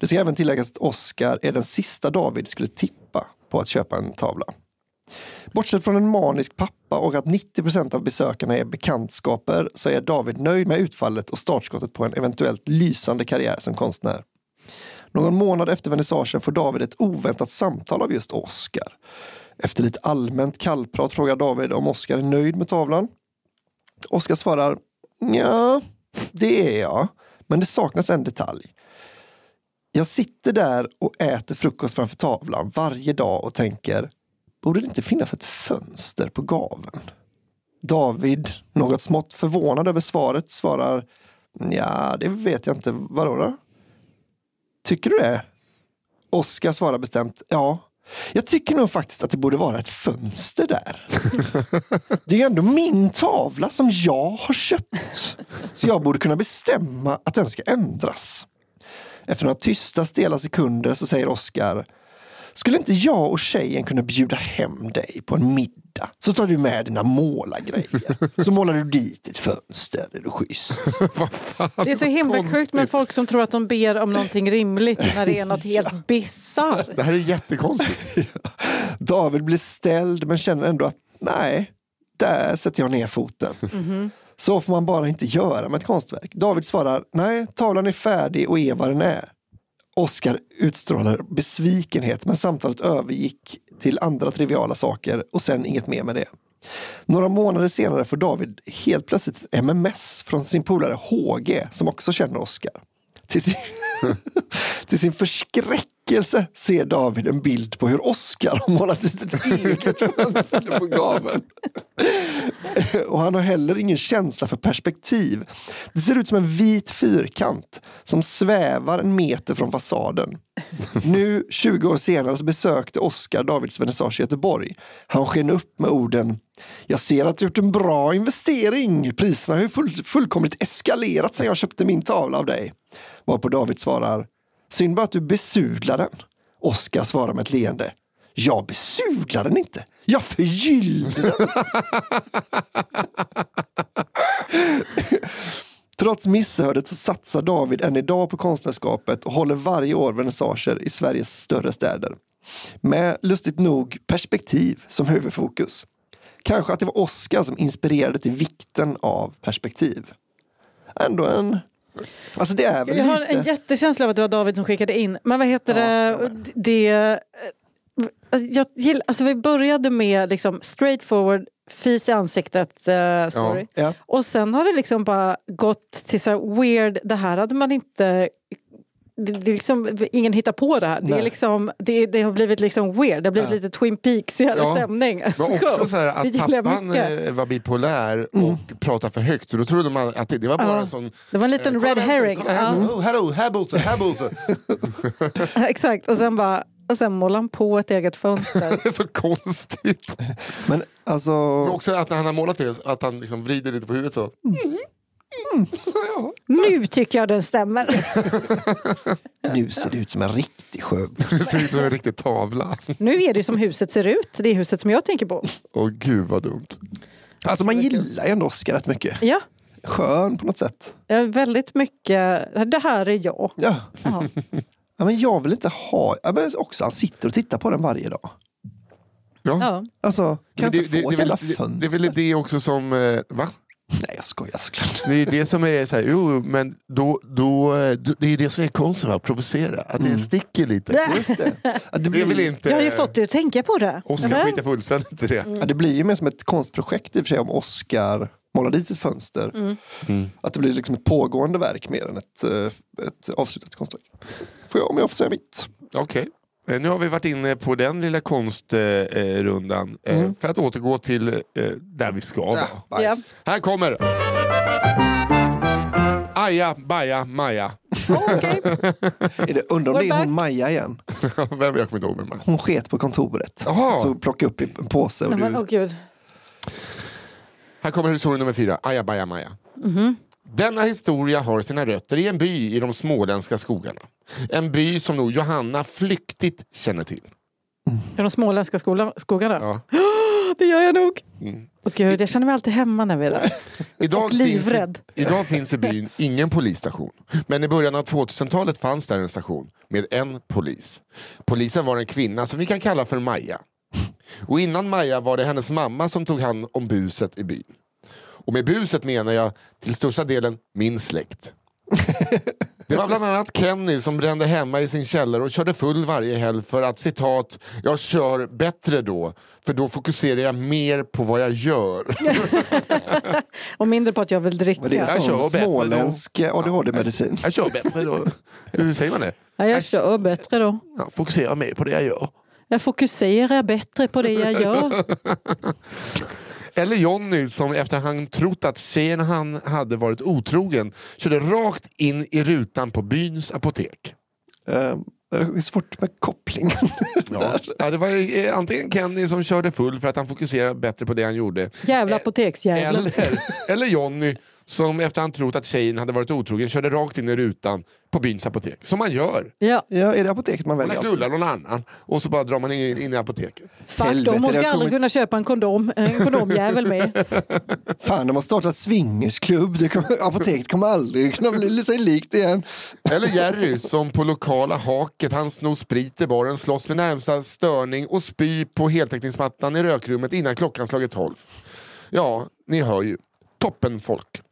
Det ska även tilläggas att Oskar är den sista David skulle tippa på att köpa en tavla. Bortsett från en manisk pappa och att 90% av besökarna är bekantskaper så är David nöjd med utfallet och startskottet på en eventuellt lysande karriär som konstnär. Någon månad efter vernissagen får David ett oväntat samtal av just Oscar. Efter lite allmänt kallprat frågar David om Oscar är nöjd med tavlan. Oscar svarar ja, det är jag, men det saknas en detalj. Jag sitter där och äter frukost framför tavlan varje dag och tänker, borde det inte finnas ett fönster på gaveln? David, något smått förvånad över svaret, svarar, ja, det vet jag inte. Vadå då? Tycker du det? Oskar svarar bestämt, ja. Jag tycker nog faktiskt att det borde vara ett fönster där. Det är ju ändå min tavla som jag har köpt. Så jag borde kunna bestämma att den ska ändras. Efter några tysta stela sekunder så säger Oskar Skulle inte jag och tjejen kunna bjuda hem dig på en middag? Så tar du med dina målargrejer. Så målar du dit ett fönster. Är du schysst? Det är så himla sjukt med folk som tror att de ber om någonting rimligt när det är något helt bisarrt. Det här är jättekonstigt. David blir ställd men känner ändå att nej, där sätter jag ner foten. Så får man bara inte göra med ett konstverk. David svarar nej, tavlan är färdig och är vad den är. Oskar utstrålar besvikenhet men samtalet övergick till andra triviala saker och sen inget mer med det. Några månader senare får David helt plötsligt ett MMS från sin polare HG som också känner Oskar. Till sin, till sin besvikelse ser David en bild på hur Oskar har målat dit ett eget fönster på gaveln. Eh, och han har heller ingen känsla för perspektiv. Det ser ut som en vit fyrkant som svävar en meter från fasaden. Nu, 20 år senare, så besökte Oskar Davids vernissage i Göteborg. Han sken upp med orden Jag ser att du gjort en bra investering. Priserna har ju full, fullkomligt eskalerat sedan jag köpte min tavla av dig. Varpå David svarar Synd bara att du besudlar den. Oskar svarar med ett leende Jag besudlar den inte. Jag förgyllde den. Trots missödet så satsar David än idag på konstnärskapet och håller varje år vernissager i Sveriges större städer. Med, lustigt nog, perspektiv som huvudfokus. Kanske att det var Oscar som inspirerade till vikten av perspektiv. Ändå en... Alltså det är väl Jag har lite... en jättekänsla av att det var David som skickade in. Men vad heter det? det alltså, jag gillar, alltså vi började med liksom straightforward fis i ansiktet uh, story. Ja. Och sen har det liksom bara gått till så weird, det här hade man inte det, det är liksom, ingen hittar på det här. Det, liksom, det, det har blivit liksom weird. Det har blivit lite Twin Peaks Ja. stämning. Det var också så här Det att pappan mycket. eh, var bipolär och pratade för högt. Så då trodde man att det, det var bara Ja. en sån... Det var en liten eh, red herring. Ja. oh, hello, här. Exakt, och sen bara och sen målade han på ett eget fönster. Så konstigt. Men alltså... Men också att när han har målat det, att han liksom vrider lite på huvudet så. Nu tycker jag den stämmer. Nu ser det ut som en riktig skövling. Det ser ut som en riktig tavla. nu är det som huset ser ut. Det är huset som jag tänker på. Åh gud vad dumt. Alltså man gillar ju ändå Oscar rätt mycket. Ja, Skön på något sätt. eh, väldigt mycket. Det här är jag. Ja. Ja. Ja, men jag vill inte ha... Ja, men också, han sitter och tittar på den varje dag. Ja. Ja. Alltså, kan jag inte få ett det, är jävla väl, det, fönster? det är väl det också som... eh, Va? Nej, jag skojar såklart. Det är det som är så här, jo men då, då, det är det som är konsten, att provocera. Att det sticker lite. Just det. Ja, det, Det blir, är väl inte... Jag har ju fått dig att tänka på det. Oskar skiter fullständigt i det. ja, det blir ju mer som ett konstprojekt i och för sig om Oscar målar dit ett fönster. Mm. Att det blir liksom ett pågående verk mer än ett, eh, ett avslutat konstverk. Får jag, om jag får säga mitt. Okej. Eh, Nu har vi varit inne på den lilla konstrundan. Eh, Mm. För att återgå till eh, där vi ska vara. bajs. Här kommer! Aja, baja, maja. Är det, undrar om We're det är hon back. Maja igen. Vem jag kommer inte ihåg vem. Hon sket på kontoret. Jaha. Så plocka upp en påse. Och Nej, men, du, åh, gud. Här kommer historia nummer fyra. Aja, baja, maja. Denna historia har sina rötter i en by i de småländska skogarna. En by som nog Johanna flyktigt känner till. Är de småländska skola, skogarna? Ja. Det gör jag nog. Mm. Och gud, jag känner mig alltid hemma när vi är där. Idag Och livrädd. Finns, idag finns i byn ingen polisstation. Men i början av 2000-talet fanns där en station med en polis. Polisen var en kvinna som vi kan kalla för Maja. Och innan Maja var det hennes mamma som tog hand om buset i byn. Och med buset menar jag till största delen min släkt. Det var bland annat Kenny som brände hemma i sin källare och körde full varje helg för att citat, jag kör bättre då, för då fokuserar jag mer på vad jag gör. Och mindre på att jag vill dricka. men det är sån då. småländsk ADHD-medicin. Jag kör bättre då. Hur säger man det? Ja, jag kör bättre då. Ja, fokusera mer på det jag gör. Jag fokuserar bättre på det jag gör. Eller Jonny som efter han trott att tjejen han hade varit otrogen körde rakt in i rutan på byns apotek. Eh, Det är svårt med kopplingen. Ja. Ja, det var ju, eh, antingen Kenny som körde full för att han fokuserade bättre på det han gjorde. Jävla Eh, apoteksjävel. Eller, eller Jonny som efter han trott att tjejen hade varit otrogen körde rakt in i rutan på byns apotek. Som man gör. Ja, Ja, är det apoteket man Man väljer? knullar någon annan och så bara drar man in, in i apoteket. det ska har aldrig kommit- kunna köpa en kondom. En kondomjävel med. Fan, de har startat swingersklubb. Kommer, apoteket kommer aldrig kunna bli sig likt igen. Eller Jerry som på lokala haket, han snor sprit i baren, slåss med närmsta störning och spy på heltäckningsmattan i rökrummet innan klockan slagit tolv. Ja, ni hör ju. Toppen folk.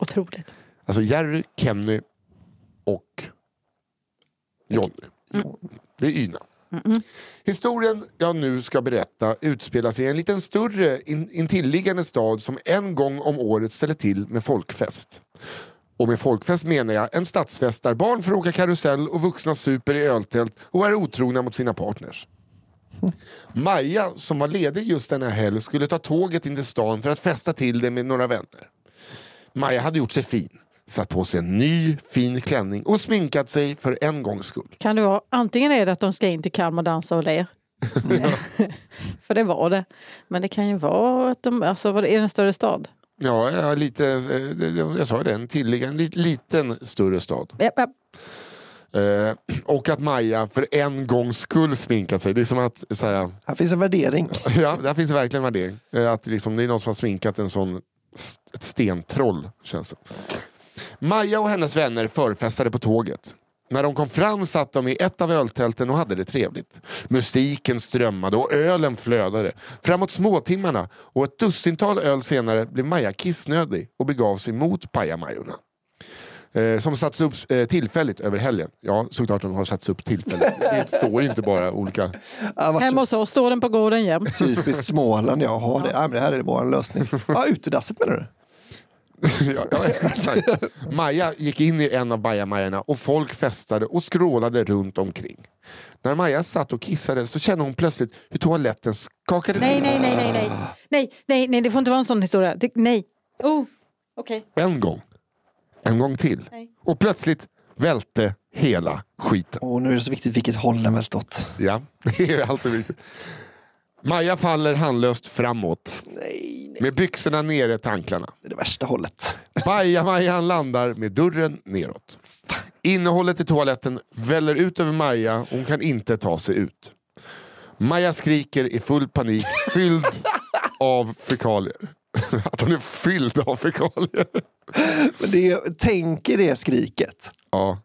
Otroligt. Alltså Jerry, Kenny och Johnny. Det är Yna. Historien jag nu ska berätta utspelar sig i en liten större in, intilliggande stad som en gång om året ställer till med folkfest. Och med folkfest menar jag en stadsfest där barn får åka karusell och vuxna super i öltält och är otrogna mot sina partners. Maja, som var ledig just denna helg, skulle ta tåget in till stan för att festa till det med några vänner. Maja hade gjort sig fin, satt på sig en ny fin klänning och sminkat sig för en gångs skull. Kan det vara, antingen är det att de ska in till Kalmar och dansa och le. För det var det. Men det kan ju vara att de, alltså var det, är det en större stad? Ja, ja lite, eh, jag sa det, en tilliggande li- liten större stad. Japp, japp. Eh, och att Maja för en gångs skull sminkat sig. Det är som att, så här, Här finns en värdering. ja, där finns verkligen värdering. Eh, att liksom, det är någon som har sminkat en sån, ett stentroll, känns det. Maja och hennes vänner förfestade på tåget. När de kom fram satt de i ett av öltälten och hade det trevligt. Musiken strömmade och ölen flödade. Framåt småtimmarna och ett dussintal öl senare blev Maja kissnödig och begav sig mot pajamajorna. Eh, som satts upp eh, tillfälligt över helgen. Ja, såklart de har satts upp tillfälligt. Det står ju inte bara olika... Hemma hos så oss står den på gården jämt. Typiskt Småland, jag har det. Ja, men det här är vår lösning. Ja, utedasset menar du? ja, ja, exakt. Maja gick in i en av bajamajorna och folk festade och skrålade runt omkring. När Maja satt och kissade så kände hon plötsligt hur toaletten skakade Nej, till. nej, nej, nej, nej. Nej, nej, nej, det får inte vara en sån historia. Det, nej. Oh, okej. En gång. En gång till. Nej. Och plötsligt välte hela skiten. Åh, nu är det så viktigt vilket håll den vält åt. Ja, det är alltid viktigt. Maja faller handlöst framåt Nej, nej. med byxorna nere till anklarna. Det är det värsta hållet. Bajamajan landar med dörren neråt. Innehållet i toaletten väller ut över Maja och hon kan inte ta sig ut. Maja skriker i full panik, fylld av fekalier. Att hon är fylld av fekalier. Men det tänk er det skriket. Ja.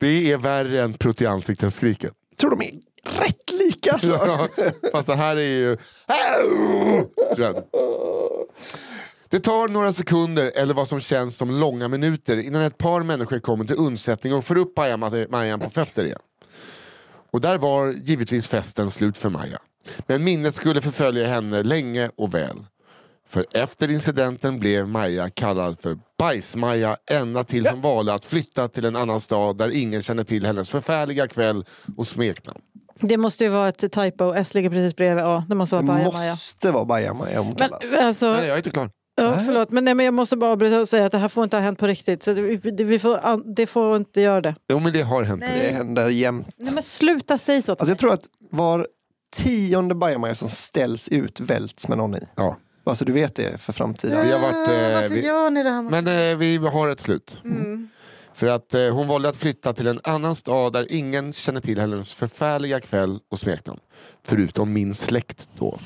Det är värre än prutt i ansiktet-skriket. Tror de är rätt lika alltså. Ja, fast det här är ju... Det tar några sekunder eller vad som känns som långa minuter innan ett par människor kommer till undsättning och får upp Maja- på fötter igen. Och där var givetvis festen slut för Maja. Men minnet skulle förfölja henne länge och väl. För efter incidenten blev Maja kallad för Bajs-Maja ända tills hon valde att flytta till en annan stad där ingen känner till hennes förfärliga kväll och smeknamn. Det måste ju vara ett typo. S ligger precis bredvid A. Det måste vara Det Baja-Maja. måste vara Baja-Maja hon Men, kallas. alltså, Nej, jag är inte klar. ja, förlåt, men, nej, men jag måste bara avbryta och säga att det här får inte ha hänt på riktigt. Så det, det, vi får, an- det får inte göra det. Jo men det har hänt. Nej. Det händer jämt. Nej, men sluta säga så till Alltså jag tror att var tionde Baja-Maja som ställs ut välts med någon i. Ja. Bara så du vet det för framtiden. Vi har varit, eh, Varför vi- gör ni det här? Men eh, vi har ett slut. Mm. För att eh, hon valde att flytta till en annan stad där ingen känner till hennes förfärliga kväll och smeknamn. Förutom min släkt då.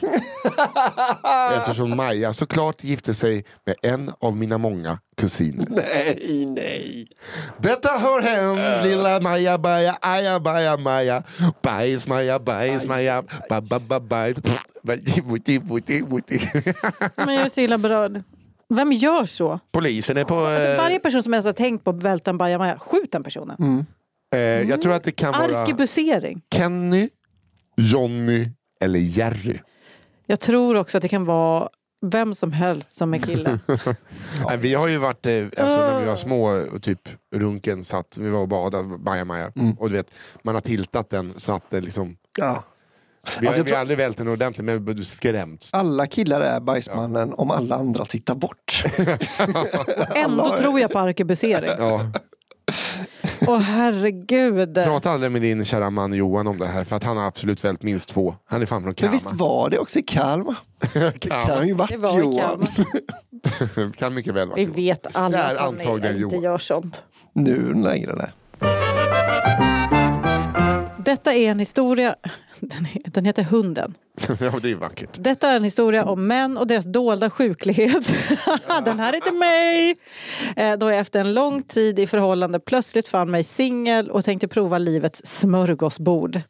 Eftersom Maja såklart gifte sig med en av mina många kusiner. Nej, nej. Detta har hänt lilla Maja Baja, aja Baja Maja. Bajs Maja, bajs Maja, ba ba ba bajs. Wuti, wuti, wuti. Men jag är så illa berörd. Vem gör så? Polisen är på... Alltså, eh, varje person som ens har tänkt på att välta en bajamaja, skjut den personen. eh, jag tror att det kan vara Arkebusering. Kenny, Johnny eller Jerry. Jag tror också att det kan vara vem som helst som är kille. Nej, vi har ju varit, eh, alltså, när vi var små, och typ runken satt, vi var och badade, Baja Maja. Och du vet, man har tiltat den så att det liksom... Ja. Vi har, Alltså, jag vi tror- har aldrig vält den ordentligt men vi har skrämts. Alla killar är bajsmannen om alla andra tittar bort. Ändå tror jag på arkebusering. Ja. Åh herregud. Prata aldrig med din kära man Johan om det här för att han har absolut vält minst två. Han är fan från Men Kalmar. visst var det också i Kalmar? Det kan ju varit Det var Johan. Kan mycket väl vara Vi Johan. vet alla Det är att han inte gör sånt. Nu längre det. Detta är en historia, den, heter Hunden. ja, det är vackert. Detta är en historia om män och deras dolda sjuklighet. Den här är till mig! Eh, Då jag efter en lång tid i förhållande plötsligt fann mig singel och tänkte prova livets smörgåsbord.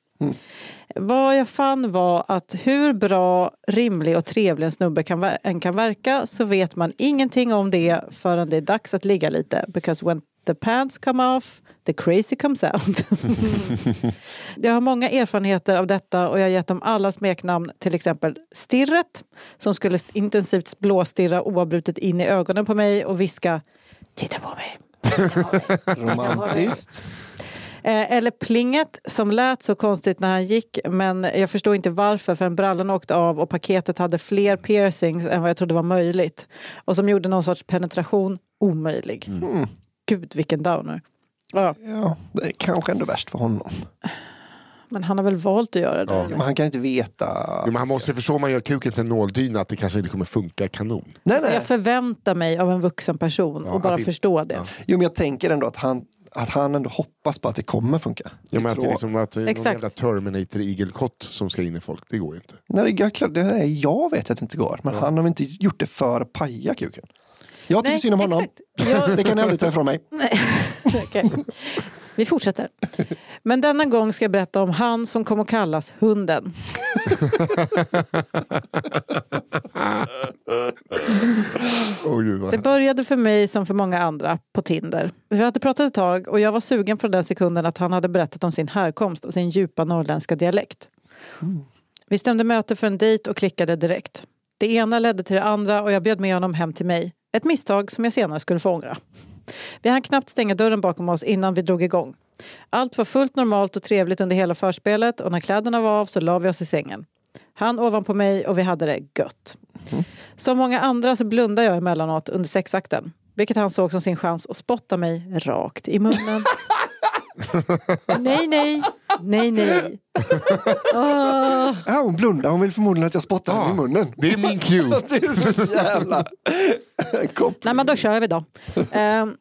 Vad jag fann var att hur bra, rimlig och trevlig en snubbe kan, än kan verka så vet man ingenting om det förrän det är dags att ligga lite. Because when the pants come off, the crazy comes out. Jag har många erfarenheter av detta och jag har gett dem alla smeknamn, till exempel Stirret som skulle intensivt blåstirra oavbrutet in i ögonen på mig och viska Titta på mig. Titta på mig. Romantiskt. Eh, Eller Plinget som lät så konstigt när han gick men jag förstår inte varför förrän brallan åkte av och paketet hade fler piercings än vad jag trodde var möjligt. Och som gjorde någon sorts penetration omöjlig. Gud vilken downer. Ja, Ja, det är kanske ändå värst för honom. men han har väl valt att göra det. Men han kan inte veta. Jo, men han måste förstå om man gör kuken till en nåldyna att det kanske inte kommer funka kanon. Nej, nej. Jag förväntar mig av en vuxen person Ja, och bara att det- förstå det. Jo, men jag tänker ändå att han, att han ändå hoppas på att det kommer funka. Ja, men att det är liksom att är någon Exakt. jävla Terminator igelkott som ska in i folk, det går ju inte. Nej, det, jag, klart, det är, jag vet att det inte går, men han har inte gjort det för att paja kuken. Jag tycker Nej, synd om honom. exakt. Jag- Det kan ni aldrig ta ifrån mig. Nej. Okej. Vi fortsätter. Men denna gång ska jag berätta om han som kom att kallas Hunden. Åh, gud, vad Det började för mig som för många andra på Tinder. Vi hade pratat ett tag och jag var sugen från den sekunden att han hade berättat om sin härkomst och sin djupa norrländska dialekt. Vi stämde möte för en dejt och klickade direkt. Det ena ledde till det andra och jag bjöd med honom hem till mig. Ett misstag som jag senare skulle få ångra. Vi hann knappt stänga dörren bakom oss innan vi drog igång. Allt var fullt normalt och trevligt under hela förspelet och när kläderna var av så la vi oss i sängen. Han ovanpå mig och vi hade det gött. Som många andra så blundade jag emellanåt under sexakten. Vilket han såg som sin chans att spotta mig rakt i munnen. nej, nej, nej, nej. Åh. Ja, hon blundar, hon vill förmodligen att jag spottar henne i munnen. Det är min cue. Det är så jävla koppling. Nej men då kör vi då. Ehm,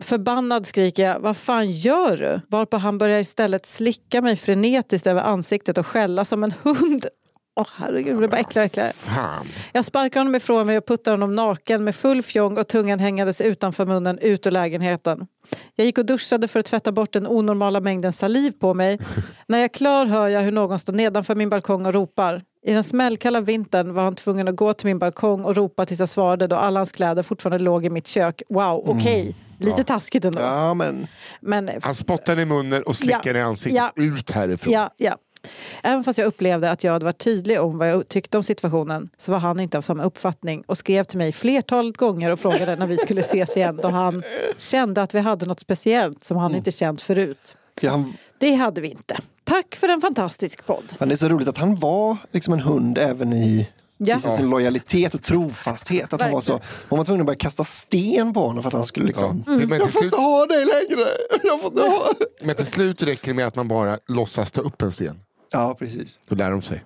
förbannad skriker jag, vad fan gör du? Varpå han börjar istället slicka mig frenetiskt över ansiktet och skälla som en hund. Åh herregud, det blir bara äckligare och äckligare. Fan. Jag sparkar honom ifrån mig och puttar honom naken med full fjong och tungan hängandes utanför munnen ut ur lägenheten. Jag gick och duschade för att tvätta bort den onormala mängden saliv på mig. När jag är klar hör jag hur någon står nedanför min balkong och ropar. I den smällkalla vintern var han tvungen att gå till min balkong och ropa tills jag svarade då alla hans kläder fortfarande låg i mitt kök. Wow, okej. Lite taskigt ändå. Ja, men Men Han spottar i munnen och slickar Ja. i ansiktet. Ja. Ut härifrån. Ja, ja. Även fast jag upplevde att jag hade varit tydlig om vad jag tyckte om situationen så var han inte av samma uppfattning och skrev till mig flertalet gånger och frågade när vi skulle ses igen då han kände att vi hade något speciellt som han inte känt förut. ja, han, Det hade vi inte. Tack för en fantastisk podd. men det är så roligt att han var liksom en hund även i, Ja. i sin lojalitet och trofasthet. Att han var så, hon var tvungen att börja kasta sten på honom för att han skulle liksom... Men, Jag till får slut, inte ha dig längre! Jag får inte ha... men till slut räcker det med att man bara låtsas ta upp en sten. Ja, precis. Då lär de sig.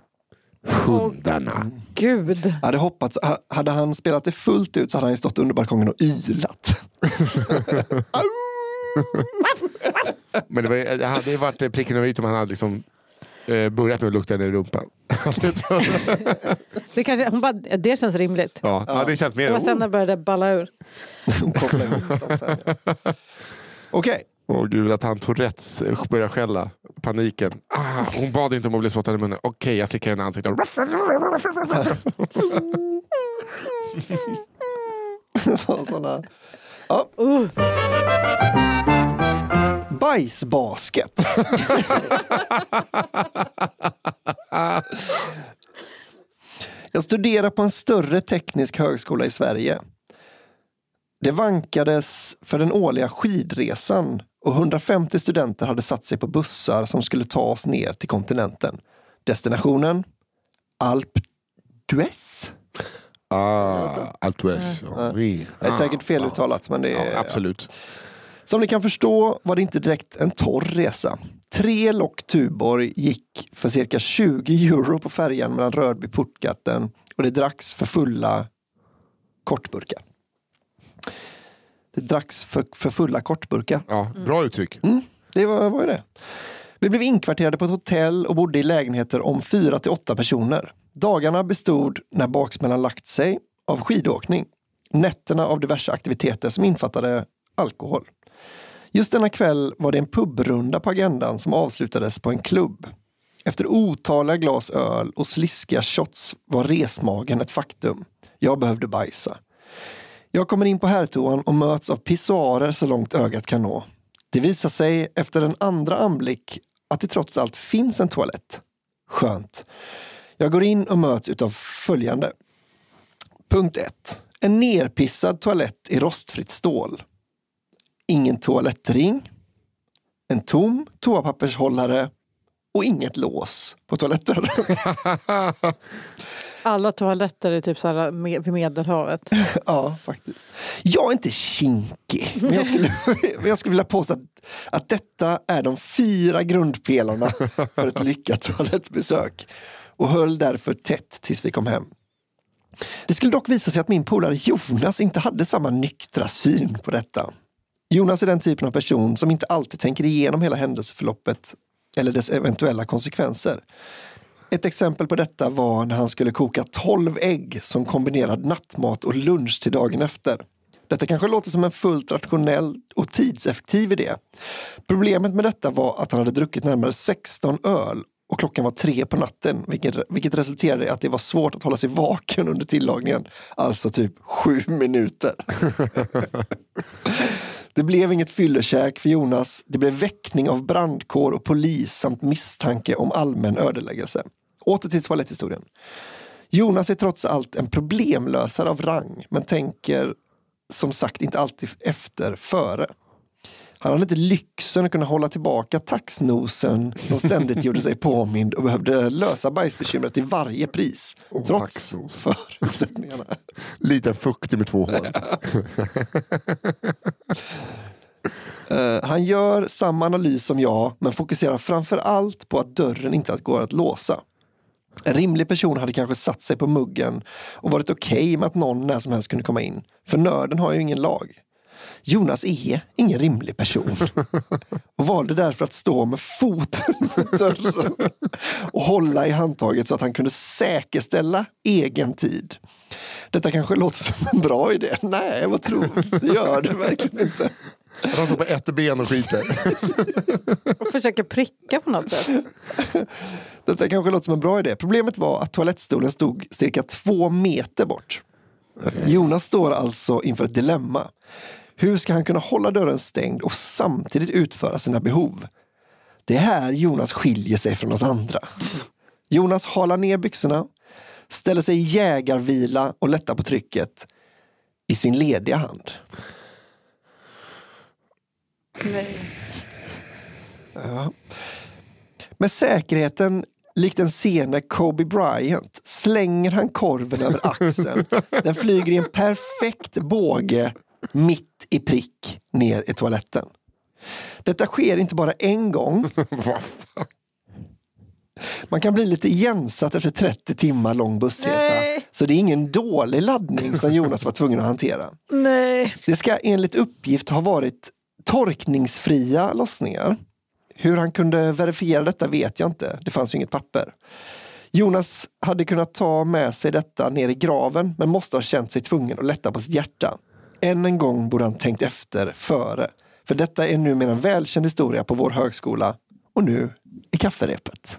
Hundarna. Gud. Jag hade hoppats, ha- hade han spelat det fullt ut så hade han ju stått under balkongen och ylat. Men det, var, det hade ju varit pricken över i om han hade liksom, eh, börjat med att lukta henne i rumpan. Det, kanske, hon bara, det känns rimligt. Ja, ja. det känns Det mer... var sen när det började balla ur. Hon kopplade ihop dem sen. ja. Okej, Åh gud, att han Tourettes eh, börjar skälla. Paniken. Ah, hon bad inte om att bli spottad i munnen. Okej, jag slickar henne i ansiktet. Såna. Ja. Uh. Bajsbasket. Jag studerar på en större teknisk högskola i Sverige. Det vankades för den årliga skidresan och 150 studenter hade satt sig på bussar som skulle ta oss ner till kontinenten. Destinationen? Alp d'Huez? Ah, allt ouest. Oui. Det är säkert feluttalat men det är... Ja, absolut. Som ni kan förstå var det inte direkt en torr resa. Tre lock Tuborg gick för cirka 20 euro på färjan mellan Rörby och Puttgarten och det dracks för fulla kortburkar. Det dracks för, för fulla kortburkar. Ja, bra uttryck. Det var, var ju det. Vi blev inkvarterade på ett hotell och bodde i lägenheter om fyra till åtta personer. Dagarna bestod, när baksmällan lagt sig, av skidåkning. Nätterna av diverse aktiviteter som infattade alkohol. Just denna kväll var det en pubrunda på agendan som avslutades på en klubb. Efter otaliga glas öl och sliskiga shots var resmagen ett faktum. Jag behövde bajsa. Jag kommer in på herrtoan och möts av pissoarer så långt ögat kan nå. Det visar sig efter en andra anblick att det trots allt finns en toalett. Skönt. Jag går in och möts utav följande. Punkt 1. En nerpissad toalett i rostfritt stål. Ingen toalettring. En tom toapappershållare och inget lås på toaletten. Alla toaletter är typ så här med, vid Medelhavet. ja, faktiskt. Jag är inte kinkig, men jag skulle, men jag skulle vilja påstå att, att detta är de fyra grundpelarna för ett lyckat toalettbesök och höll därför tätt tills vi kom hem. Det skulle dock visa sig att min polare Jonas inte hade samma nyktra syn på detta. Jonas är den typen av person som inte alltid tänker igenom hela händelseförloppet eller dess eventuella konsekvenser. Ett exempel på detta var när han skulle koka 12 ägg som kombinerad nattmat och lunch till dagen efter. Detta kanske låter som en fullt rationell och tidseffektiv idé. Problemet med detta var att han hade druckit närmare 16 öl och klockan var tre på natten, vilket, vilket resulterade i att det var svårt att hålla sig vaken under tillagningen. Alltså typ sju minuter. Det blev inget fyllekäk för Jonas. Det blev väckning av brandkår och polis samt misstanke om allmän ödeläggelse. Åter till toaletthistorien. Jonas är trots allt en problemlösare av rang men tänker som sagt inte alltid efter före. Han hade inte lyxen att kunna hålla tillbaka taxnosen som ständigt gjorde sig påmind och behövde lösa bajsbekymret till varje pris. trots taxnos. förutsättningarna. Liten fuktig med två hår. Eh, han gör samma analys som jag men fokuserar framför allt på att dörren inte går att låsa. En rimlig person hade kanske satt sig på muggen och varit okej med att någon när som helst kunde komma in. För nörden har ju ingen lag. Jonas är ingen rimlig person och valde därför att stå med foten mot dörren och hålla i handtaget så att han kunde säkerställa egen tid. Detta kanske låter som en bra idé. Nej, vad tror du? Det gör det verkligen inte. Han står på ett ben och skiter. Och försöker pricka på något sätt. Detta kanske låter som en bra idé. Problemet var att toalettstolen stod cirka två meter bort. Jonas står alltså inför ett dilemma. Hur ska han kunna hålla dörren stängd och samtidigt utföra sina behov? Det är här Jonas skiljer sig från oss andra. Jonas halar ner byxorna, ställer sig i jägarvila och lättar på trycket i sin lediga hand. Nej. Med säkerheten likt en sene Kobe Bryant slänger han korven över axeln. Den flyger i en perfekt båge mitt i prick ner i toaletten. Detta sker inte bara en gång. Man kan bli lite igensatt efter 30 timmar lång bussresa. Nej. Så det är ingen dålig laddning som Jonas var tvungen att hantera. Nej. Det ska enligt uppgift ha varit torkningsfria lossningar. Hur han kunde verifiera detta vet jag inte. Det fanns ju inget papper. Jonas hade kunnat ta med sig detta ner i graven men måste ha känt sig tvungen att lätta på sitt hjärta. Än en gång borde han tänkt efter före. För detta är numera en välkänd historia på vår högskola och nu i kafferepet.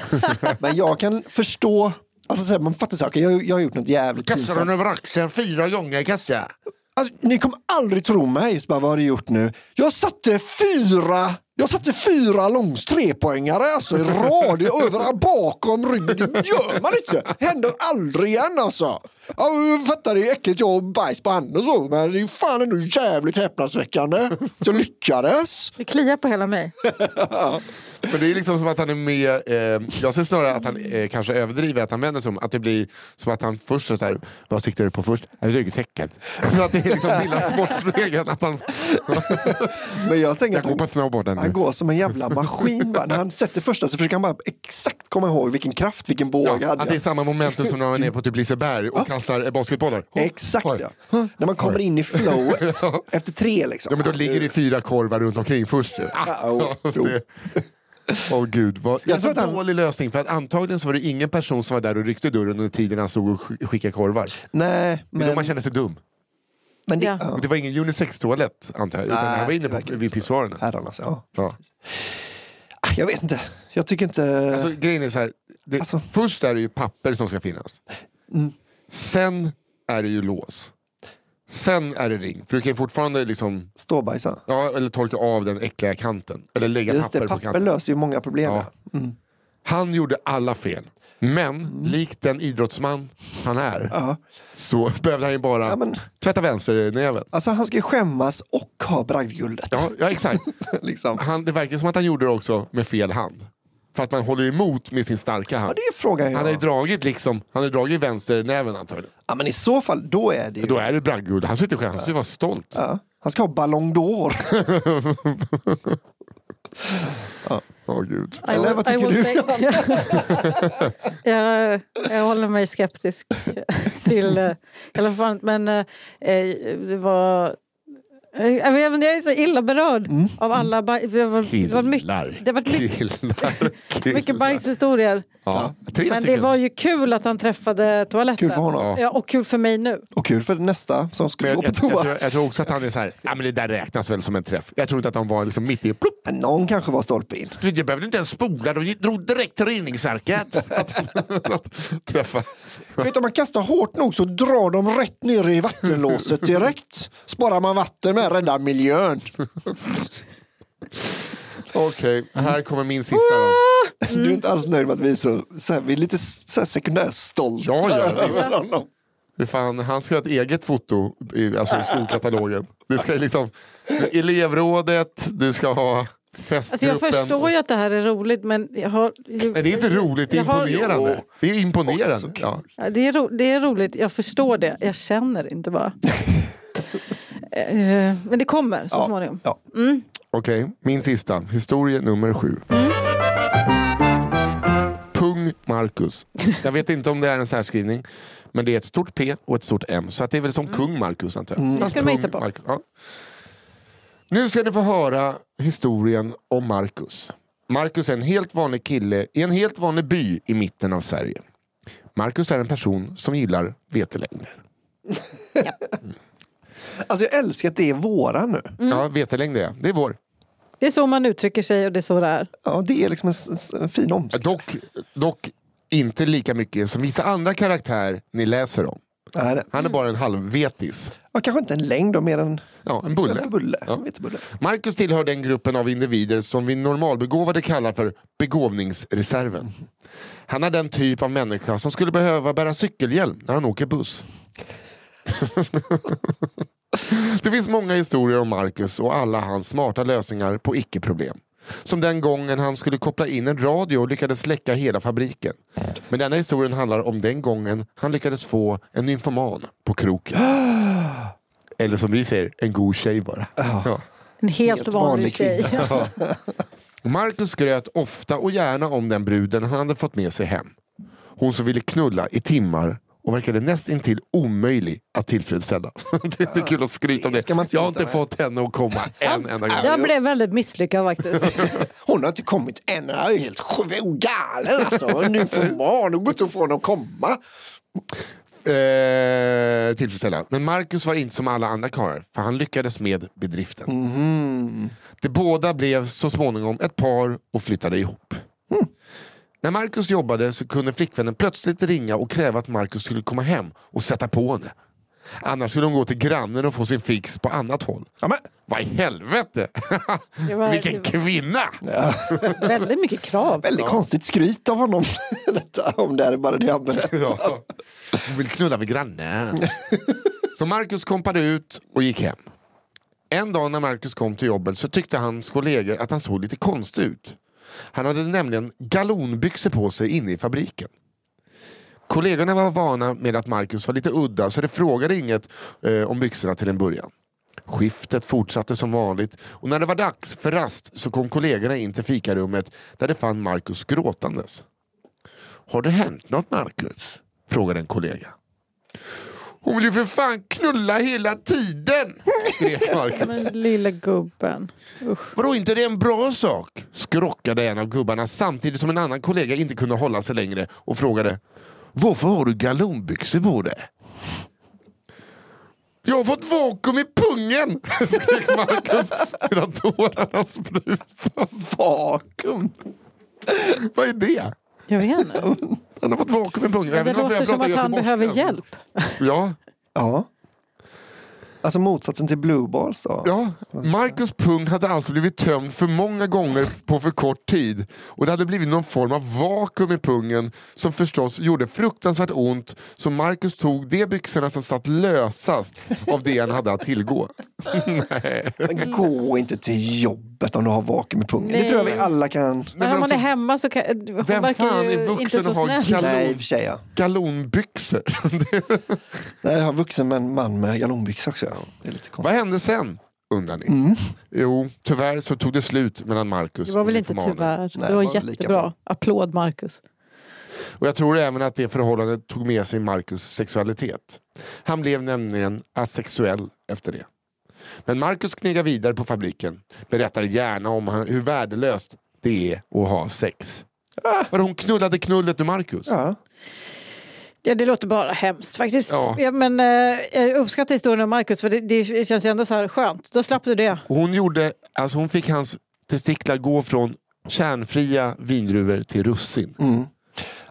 men jag kan förstå Alltså så här, man fattar saker, jag, jag har gjort något jävligt pinsamt. hon över axeln fyra gånger Kassia? Alltså, ni kommer aldrig tro mig. Så bara, vad har du gjort nu? Jag satte fyra jag satte fyra långs trepoängare alltså, i rad i över bakom ryggen. Det gör man inte. Händer aldrig igen alltså. Jag fattar det är äckligt, jag bajs på handen och så. Men det är fan ändå jävligt häpnadsväckande. Så jag lyckades. Det kliar på hela mig. Men det är liksom som att han är med, eh, jag ser snarare att han eh, kanske överdriver att han vänder sig om. Att det blir som att han först är så här, vad siktar du på först? Äh, Ryggtäcket. Så att det är liksom lilla sportspegeln. Att han, Men jag tänker jag går på han, snowboarden han nu. går som en jävla maskin. Va? När han sätter första så försöker han bara exakt komma ihåg vilken kraft, vilken båge Ja, hade att det är jag. samma momentum som när man är på typ Liseberg och kastar eh, basketbollar. Exakt oj. ja. När man kommer in i flowet Ja. efter tre liksom. Ja men då ligger det fyra korvar runt omkring först. ju. Ja, oh, Åh gud, vad, Jag en tror att han- dålig lösning för att antagligen så var det ingen person som var där och ryckte dörren under tiden han stod och sk- skickade korvar. Nej, Det är då man men, känner sig dum. men det, Ja. det var ingen unisex-toalett antar jag, utan Nej, han var inne på, vid pissoarerna. herrarnas, ja. Ja. Ah, Jag vet inte. Jag tycker inte... Alltså, grejen är så här, det, Alltså- först är det ju papper som ska finnas. Mm. Sen är det ju lås. Sen är det ring, för du kan ju fortfarande liksom, Ståbajsa. ja, eller torka av den äckliga kanten. Eller lägga Just papper, det, på papper kanten. löser ju många problem. Ja. Ja. Mm. Han gjorde alla fel. Men likt den idrottsman han är Ja. så behövde han ju bara Ja, men- tvätta vänsternäven. Alltså han ska ju skämmas och ha bragdguldet. Ja, ja exakt. liksom. Han, det verkar som att han gjorde det också med fel hand. För att man håller emot med sin starka Ja, hand. det är frågan Han har ju jag. dragit liksom, han har dragit vänsternäven antagligen. Ja, men i så fall, då är det ju... Då är det bragdguld. Han sitter själv, han ska ju vara stolt. Ja. Han ska ha Ballon d'Or. Åh gud. I Eller vad tycker du? jag, jag håller mig skeptisk till... eh, I alla fall, men eh, det var... eh, Jag, är så illa berörd Mm. av alla baj- det var, det var mycket, Killar. det var mycket, Killar. Killar. mycket bajshistorier. Ja, tre Men det stycken. var ju kul att han träffade toaletten. Kul för honom. Ja. Och kul för mig nu. Och kul för nästa som skulle jag, gå på jag, jag, toa. tror, jag tror också att han är så här, ja men det där räknas väl som en träff. Jag tror inte att de var liksom mitt i, plopp. Men Någon kanske var stolpe in. Du, Jag behövde inte ens spola, de drog direkt till reningsverket. att, att träffa. Vet du, om man kastar hårt nog så drar de rätt ner i vattenlåset direkt. Sparar man vatten med, räddar miljön. Okej, här kommer min sista då. Du är inte alls nöjd med att vi är så, så här, vi är lite så här sekundärstolta Ja, ja, över honom. Det fan, han ska ha ett eget foto i, alltså i skolkatalogen. Det ska ju liksom, elevrådet, du ska ha Alltså jag förstår ju att det här är roligt men jag har... Nej, det är inte roligt, det är Jag har- imponerande. Det är imponerande. Ja. Ja, det, är ro, det är roligt, jag förstår det. Jag känner inte bara. Eh, Men det kommer så Ja, småningom. ja. Okej, min sista. Historia nummer sju. Pung Marcus. Jag vet inte om det är en särskrivning. Men det är ett stort P och ett stort M. Så att det är väl som kung Marcus antar jag. Det skulle man gissa på. Marcus, Ja. Nu ska ni få höra historien om Marcus. Marcus är en helt vanlig kille i en helt vanlig by i mitten av Sverige. Marcus är en person som gillar vetelängder. Alltså jag älskar att det är våra nu. Ja, vetelängder ja. Det är vår. Det är så man uttrycker sig och det är så det är. Ja, det är liksom en, en fin omskrivning. Dock, dock inte lika mycket som vissa andra karaktärer ni läser om. Nej, Han är bara en halvvetis. Ja, kanske inte en längd då, mer en, Ja, en bulle. en bulle. Ja. En vetebulle. Marcus tillhör den gruppen av individer som vi normalbegåvade kallar för begåvningsreserven. Han är den typ av människa som skulle behöva bära cykelhjälm när han åker buss. Det finns många historier om Marcus och alla hans smarta lösningar på icke-problem. Som den gången han skulle koppla in en radio och lyckades släcka hela fabriken. Men denna historien handlar om den gången han lyckades få en nymfoman på kroken. Eller som vi säger, en god tjej bara. Ja. En helt, Helt vanlig, vanlig tjej. Marcus skröt ofta och gärna om den bruden han hade fått med sig hem. Hon som ville knulla i timmar och verkade näst intill omöjlig att tillfredsställa. det är kul att skryta om det det. inte Jag har inte med. fått henne att komma en enda gång. Jag blev väldigt misslyckad faktiskt. Hon har inte kommit än. Jag är helt galen alltså. Nu får man nog inte få henne att komma. Eh, tillfredsställa. Men Marcus var inte som alla andra karlar för han lyckades med bedriften. De båda blev så småningom ett par och flyttade ihop. När Marcus jobbade så kunde flickvännen plötsligt ringa och kräva att Marcus skulle komma hem och sätta på henne. Annars skulle hon gå till grannen och få sin fix på annat håll. Ja, men, Vad i helvete! Det var- Vilken var- kvinna! väldigt mycket krav. väldigt konstigt skryt av honom. Detta, om det är bara det han berättar. Ja. Hon vill knulla med grannen. Så Marcus kompade ut och gick hem. En dag när Marcus kom till jobbet så tyckte hans kollegor att han såg lite konstig ut. Han hade nämligen galonbyxor på sig inne i fabriken. Kollegorna var vana med att Marcus var lite udda så de frågade inget eh, om byxorna till en början. Skiftet fortsatte som vanligt och när det var dags för rast så kom kollegorna in till fikarummet där de fann Marcus gråtandes. Har det hänt något Marcus? Frågade en kollega. Hon vill ju för fan knulla hela tiden! skrek Marcus. Men lilla gubben. Usch. Vadå, inte det är en bra sak? skrockade en av gubbarna samtidigt som en annan kollega inte kunde hålla sig längre och frågade Varför har du galonbyxor på dig? Jag har fått vakuum i pungen! skrek Marcus medan tårarna sprutade. Vakuum. Vad är det? Jag vet inte. Han har fått vakuum i pungen. Jag Det låter jag som att han behöver hjälp. Ja, Ja. Alltså motsatsen till blue balls då. Ja, Marcus pung hade alltså blivit tömd för många gånger på för kort tid och det hade blivit någon form av vakuum i pungen som förstås gjorde fruktansvärt ont så Marcus tog de byxorna som satt lösast av det han hade att tillgå. Nej. Men gå inte till jobbet om du har vakuum i pungen. Det Nej. tror jag vi alla kan. Men om man är hemma så kan... Hon Vem verkar fan är vuxen inte så och har galon- Nej, i och för sig ja. Galonbyxor. Nej, jag har vuxen med en man med galonbyxor också. Ja. Det är lite Vad hände sen? Undrar ni. Jo, tyvärr så tog det slut mellan Marcus Det var väl och inte tyvärr. Nej, det det var jättebra. bra. Applåd Marcus. Och jag tror även att det förhållandet tog med sig Marcus sexualitet. Han blev nämligen asexuell efter det. Men Marcus knegar vidare på fabriken. Berättar gärna om hur värdelöst det är att ha sex. Var hon knullade knullet med Marcus? Ja. Ja, det låter bara hemskt faktiskt. Ja. Ja. men, eh, jag uppskattar historien om Marcus för det, det känns ju ändå så här skönt. Då slapp du det. Hon, gjorde, alltså hon fick hans testiklar gå från kärnfria vindruvor till russin.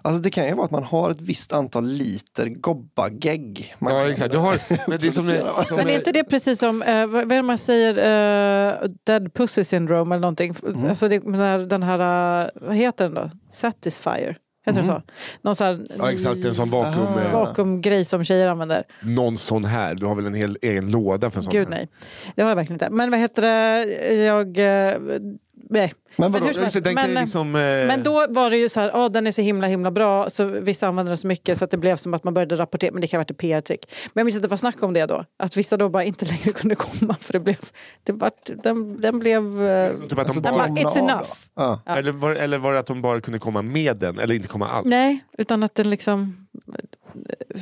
Alltså det kan ju vara att man har ett visst antal liter gobbagegg. Man Ja exakt. Du har, men det är som, som Men är inte det precis som, eh, vad är det man säger, eh, dead pussy syndrome eller någonting? Mm. Alltså det, den här, den här, eh, vad heter den då? Satisfier? Heter det så? Någon sån här Mm. Ja exakt, en sån vakuum, Ah. eh, vakuumgrej som tjejer använder. någon sån här. Du har väl en hel egen låda för en sån Gud här? nej. Det har jag verkligen inte. Men vad heter det, jag... Nej. Men vadå? hur som helst. Men, liksom, eh, men då var det ju så här, oh, den är så himla himla bra, så vissa använde den så mycket så att det blev som att man började rapportera, men det kan ha varit ett PR-trick. Men jag minns att det var snack om det då, att vissa då bara inte längre kunde komma för det blev, det vart, den, den blev... eh, Typ att de Alltså, bara, bara, it's enough. Ja. Ja. eller, var, eller var det att de bara kunde komma med den eller inte komma alls? Nej, utan att den liksom...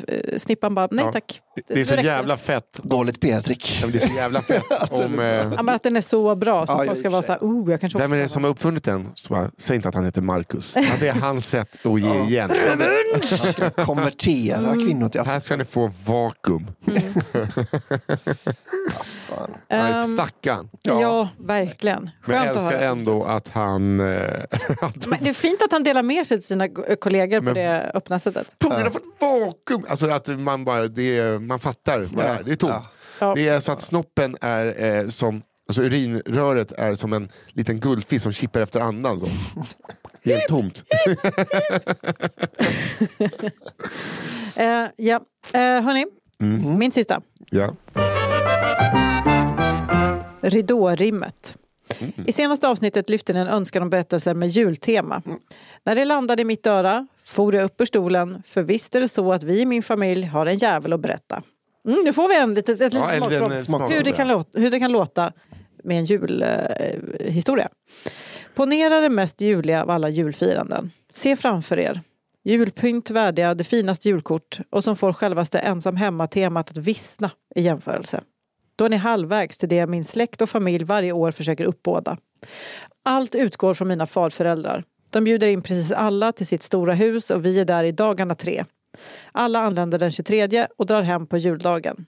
eh, snippan bara, nej Ja. tack. Det är så jävla fett. Dåligt PR-trick. Ja, men Det är så jävla fett om... Eh, Ja, men att den är så bra så att folk ska vara så här, oh, jag kanske också vem är det som vara." har uppfunnit den? Så bara, säg inte att han heter Marcus. Ja, det är hans sätt att ge igen. Man ska konvertera Mm. kvinnor till Här ska ni få vakuum. Fan. Nej, Ehm, Stackarn. Ja. verkligen. Men jag Skönt att älskar ändå att han... Eh, att Men det är fint att han delar med sig till sina go- kollegor på det öppna sättet. Pungen har fått vakuum! Alltså att man bara, det är, man fattar vad det är. Det är tomt. Ja. Ja. Det är så att snoppen är eh, som, alltså urinröret är som en liten guldfisk som kippar efter andan. Så. Helt tomt. Eh, ja, eh, hörni, Mm. min sista. Ja. Ridårimmet. I senaste avsnittet lyfte ni en önskan om berättelser med jultema. När det landade i mitt öra for jag upp ur stolen, för visst är det så att vi i min familj har en jävel att berätta. Mm, nu får vi en litet, ett Ja, litet smakprov hur, det kan låta, hur det kan låta med en julhistoria. Eh. Ponera det mest juliga av alla julfiranden. Se framför er julpynt värdiga det finaste julkort och som får självaste ensam hemma-temat att vissna i jämförelse. Då är ni halvvägs till det min släkt och familj varje år försöker uppbåda. Allt utgår från mina farföräldrar. De bjuder in precis alla till sitt stora hus och vi är där i dagarna tre. Alla anländer den 23 och drar hem på juldagen.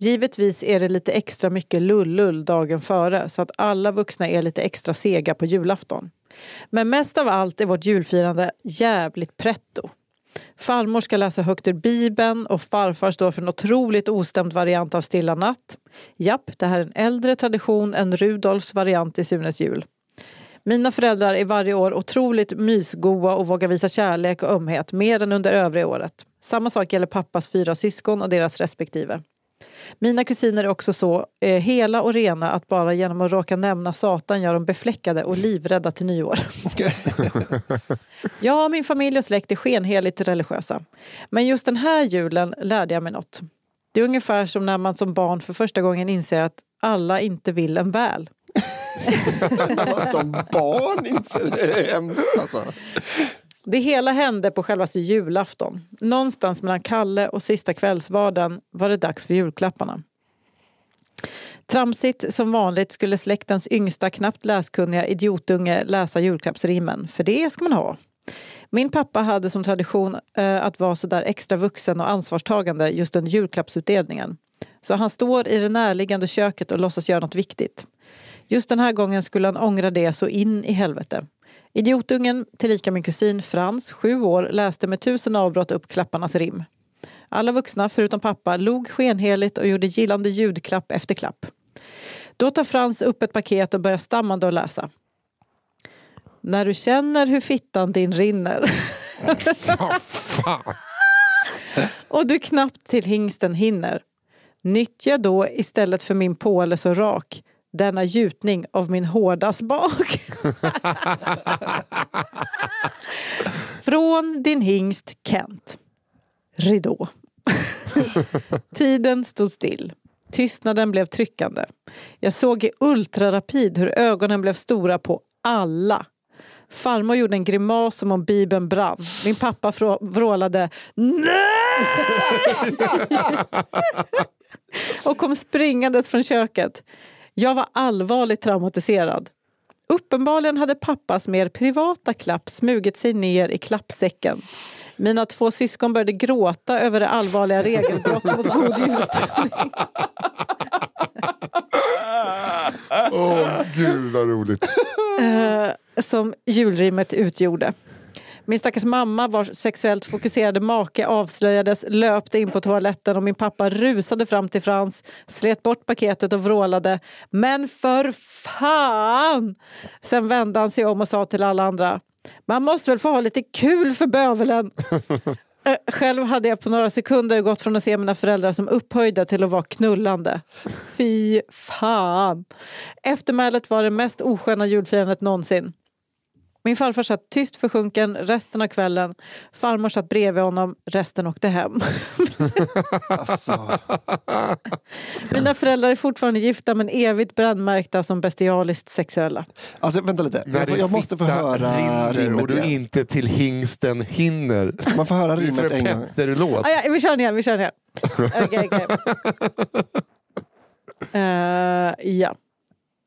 Givetvis är det lite extra mycket lullull dagen före så att alla vuxna är lite extra sega på julafton. Men mest av allt är vårt julfirande jävligt pretto. Farmor ska läsa högt ur Bibeln och farfar står för en otroligt ostämd variant av Stilla natt. Japp, det här är en äldre tradition än Rudolfs variant i Sunes jul. Mina föräldrar är varje år otroligt mysgoa och vågar visa kärlek och ömhet mer än under övriga året. Samma sak gäller pappas fyra syskon och deras respektive. Mina kusiner är också så eh, hela och rena att bara genom att råka nämna Satan gör dem befläckade och livrädda till nyår. Jag och min familj och släkt är skenheligt religiösa. Men just den här julen lärde jag mig något. Det är ungefär som när man som barn för första gången inser att alla inte vill en väl. Som barn inser det är hemskt alltså. Det hela hände på självaste julafton. Någonstans mellan Kalle och sista kvällsvarden var det dags för julklapparna. Tramsigt som vanligt skulle släktens yngsta, knappt läskunniga idiotunge läsa julklappsrimmen, för det ska man ha. Min pappa hade som tradition eh, att vara så där extra vuxen och ansvarstagande just under julklappsutdelningen. Så han står i det närliggande köket och låtsas göra något viktigt. Just den här gången skulle han ångra det så in i helvete. Idiotungen, tillika min kusin Frans, sju år, läste med tusen avbrott upp klapparnas rim. Alla vuxna, förutom pappa, log skenheligt och gjorde gillande ljudklapp efter klapp. Då tar Frans upp ett paket och börjar stammande att läsa. När du känner hur fittan din rinner och du knappt till hingsten hinner. Nyttja då istället för min påle så rak denna gjutning av min hårda smak. Från din hingst Kent. Ridå. Tiden stod still. Tystnaden blev tryckande. Jag såg i ultrarapid hur ögonen blev stora på alla. Farmor gjorde en grimas som om bibeln brann. Min pappa vrålade NEJ! och kom springandes från köket. Jag var allvarligt traumatiserad. Uppenbarligen hade pappas mer privata klapp smugit sig ner i klappsäcken. Mina två syskon började gråta över det allvarliga regelbrott mot god julstämning. Åh gud vad roligt. eh, som julrimmet utgjorde. Min stackars mamma vars sexuellt fokuserade make avslöjades löpte in på toaletten och min pappa rusade fram till Frans, slet bort paketet och vrålade Men för fan! Sen vände han sig om och sa till alla andra Man måste väl få ha lite kul för bövelen! Eh, Själv hade jag på några sekunder gått från att se mina föräldrar som upphöjda till att vara knullande. Fy fan! Eftermälet var det mest osköna julfirandet någonsin. Min farfar satt tyst försjunken resten av kvällen. Farmor satt bredvid honom, resten åkte hem. Alltså, Mina föräldrar är fortfarande gifta men evigt brännmärkta som bestialiskt sexuella. alltså vänta lite. Jag, får- jag måste få höra rinner rimmet och du igen. inte till hingsten hinner. Man får höra rimmet en gång. Petter-låt. Ah, ja, vi kör den igen, vi kör den igen. Okej, okej. Eh, ja.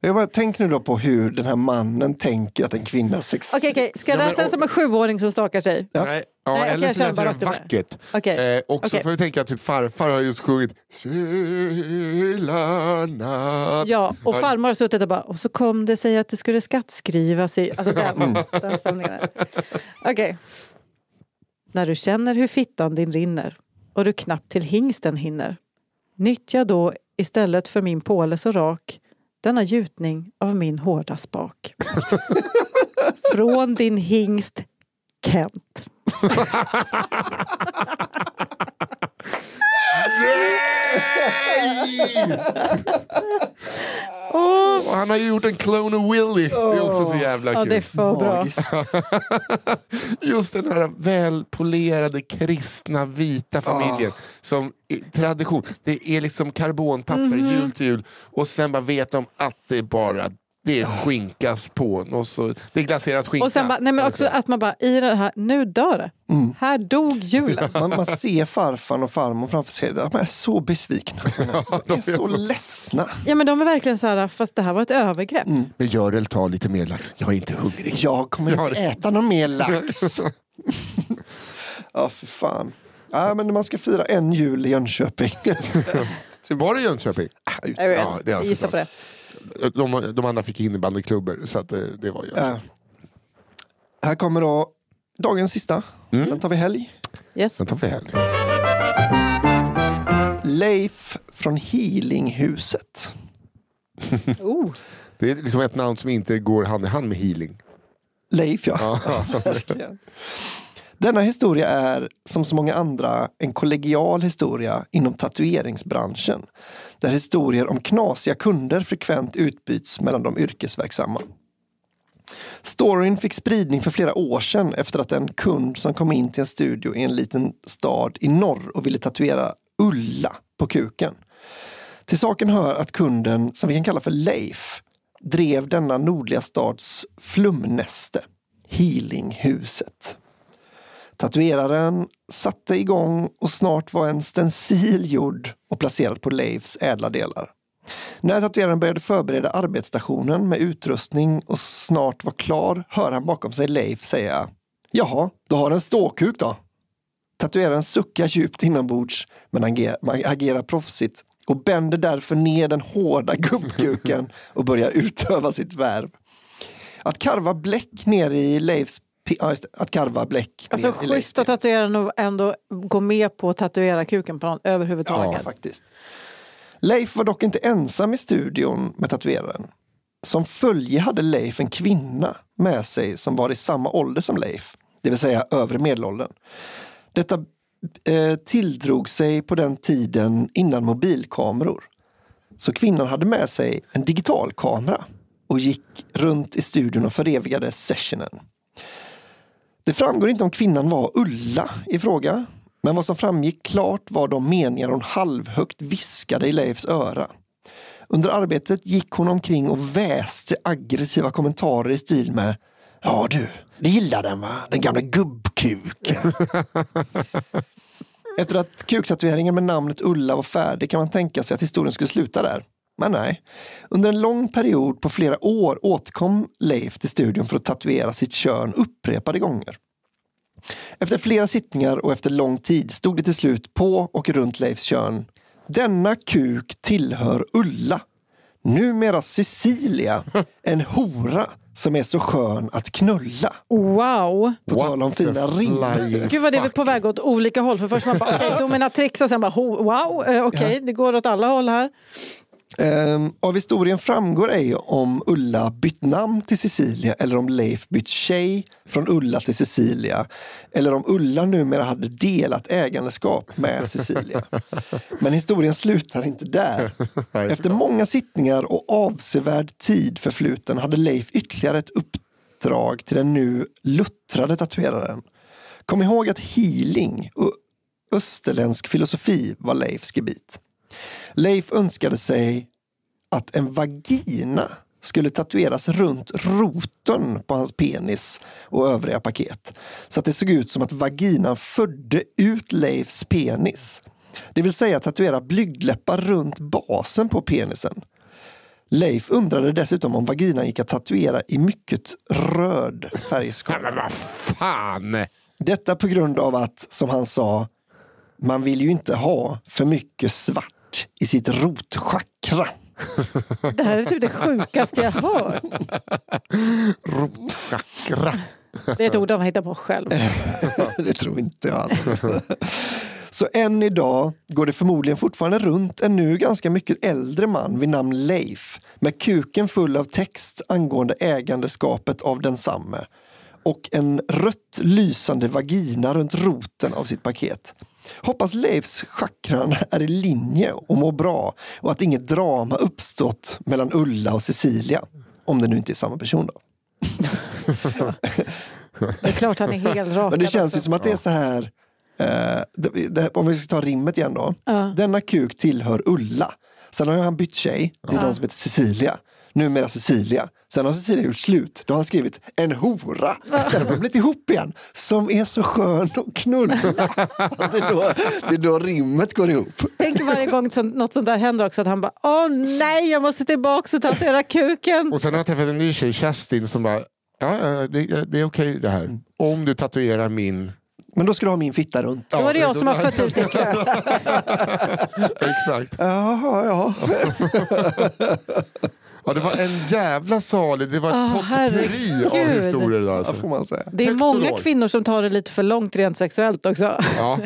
Jag bara, tänk nu då på hur den här mannen tänker att en kvinnas sex... Okej, okej. Ska jag läsa det som en sjuåring som stakar sig? Ja. Nej, ja, Nej, eller jag så läser bara den vackert. Okej. Eh, och så får vi tänka att typ farfar har just sjungit natt. Ja, och farmor har suttit och bara, och så kom det sig att det skulle skattskrivas i... Alltså den, Mm. den stämningen. Okej. När du känner hur fittan din rinner och du knappt till hingsten hinner. Nyttja då istället för min påle så rak denna gjutning av min hårda spak. Från din hingst Kent. Och han har ju gjort en clone av Willy. Det är också så jävla Ja, kul. det är för bra. Just den här välpolerade kristna vita familjen. Som i tradition. Det är liksom karbonpapper Mhm. jul till jul. Och sen bara vet de att det är bara det skinkas på. Och så, det glaseras skinka. Och sen bara, nej men också att man bara, i det här, nu dör det. Mm. Här dog julen. Man, man ser farfar och farmor framför sig. De är så besvikna. De är så ledsna. Ja men de är verkligen så här, fast det här var ett övergrepp. Men Görel, ta lite mer lax. Jag är inte hungrig. Jag kommer Ja, inte äta någon mer lax. Ja, för fan. Ja, men man ska fira en jul i Jönköping. Var det Jönköping? Jag vet, Ja, det är alltså gissa bra. på det. De, de andra fick innebandyklubbor så att det, det var Jönköping. Ja. Här kommer då dagens sista. Sen tar vi helg. Yes. Sen tar vi helg. Leif från Healinghuset. Oh. Det är liksom ett namn som inte går hand i hand med healing. Leif, ja. Verkligen. Denna historia är, som så många andra, en kollegial historia inom tatueringsbranschen. Där historier om knasiga kunder frekvent utbyts mellan de yrkesverksamma. Storyn fick spridning för flera år sedan efter att en kund som kom in till en studio i en liten stad i norr och ville tatuera Ulla på kuken. Till saken hör att kunden, som vi kan kalla för Leif, drev denna nordliga stads flumnäste, Healinghuset. Tatueraren satte igång och snart var en stencil gjord och placerad på Leifs ädla delar. När tatueraren började förbereda arbetsstationen med utrustning och snart var klar hör han bakom sig Leif säga Jaha, du har en ståkuk då? Tatueraren suckar djupt inombords men agerar, agerar proffsigt och bänder därför ner den hårda gubbkuken och börjar utöva sitt värv. Att karva bläck ner i Leifs ja, Att karva bläck Alltså schysst att tatueraren och ändå gå med på att tatuera kuken på någon överhuvudtaget. Ja, faktiskt. Leif var dock inte ensam i studion med tatueraren. Som följe hade Leif en kvinna med sig som var i samma ålder som Leif, det vill säga övre medelåldern. Detta eh, tilldrog sig på den tiden innan mobilkameror. Så kvinnan hade med sig en digitalkamera och gick runt i studion och förevigade sessionen. Det framgår inte om kvinnan var Ulla i fråga, men vad som framgick klart var de meningar hon halvhögt viskade i Leifs öra. Under arbetet gick hon omkring och väste aggressiva kommentarer i stil med Ja du, det gillar den va? Den gamla gubbkuken. Efter att kuktatueringen med namnet Ulla var färdig kan man tänka sig att historien skulle sluta där. Men nej. Under en lång period på flera år återkom Leif till studion för att tatuera sitt kön upprepade gånger. Efter flera sittningar och efter lång tid stod det till slut på och runt Leifs kön. Denna kuk tillhör Ulla. Numera Cecilia, en hora som är så skön att knulla. Wow! På tal om fina ringar. Gud vad det är på väg åt olika håll. För först man bara okej, dominatrix och sen bara wow, eh, okej, det går åt alla håll här. Ehm, av historien framgår ej om Ulla bytt namn till Cecilia eller om Leif bytt tjej från Ulla till Cecilia. Eller om Ulla numera hade delat ägandeskap med Cecilia. Men historien slutar inte där. Efter många sittningar och avsevärd tid förfluten hade Leif ytterligare ett upp, uppdrag till den nu luttrade tatueraren. Kom ihåg att healing och österländsk filosofi var Leifs gebit. Leif önskade sig att en vagina skulle tatueras runt roten på hans penis och övriga paket. Så att det såg ut som att vaginan födde ut Leifs penis. Det vill säga tatuera blygdläppar runt basen på penisen. Leif undrade dessutom om vaginan gick att tatuera i mycket röd Men färgskala. vad fan! Detta på grund av att, som han sa, man vill ju inte ha för mycket svart i sitt rotchakra. Det här är typ det sjukaste jag hört. Rotchakra. Det är ett ord han hittar på själv. det tror inte jag. Alltså. Så än idag går det förmodligen fortfarande runt en nu ganska mycket äldre man vid namn Leif med kuken full av text angående ägandeskapet av densamme och en rött lysande vagina runt roten av sitt paket. Hoppas Leifs chakran är i linje och mår bra och att inget drama uppstått mellan Ulla och Cecilia. Om det nu inte är samma person då. Det är klart han är helt rakad. Men det känns ju som att det är så här, eh, det, det, om vi ska ta rimmet igen då. Ja. Denna kuk tillhör Ulla. Sen har han bytt tjej till någon som heter Cecilia. Numera Cecilia. Sen har Cecilia gjort slut. Då har han skrivit en hora. Sen har de blivit ihop igen. Som är så skön att knulla. Det, är då, det är då rimmet går ihop. Tänk varje gång som, något sånt där händer också att han bara Åh nej, jag måste tillbaka och tatuera kuken. Och sen har jag träffat en ny tjej, Kerstin, som bara Ja, ja, det, det är okej det här. Om du tatuerar min... Men då ska du ha min fitta runt. Då var det jag då- som har fött ut din kuk. Exakt. Jaha, ja. Ja, det var en jävla salig, det var ett Ah, potpurri av historier. Då, ja, alltså. får man säga. Det är Högt många kvinnor som tar det lite för långt rent sexuellt också. Ja.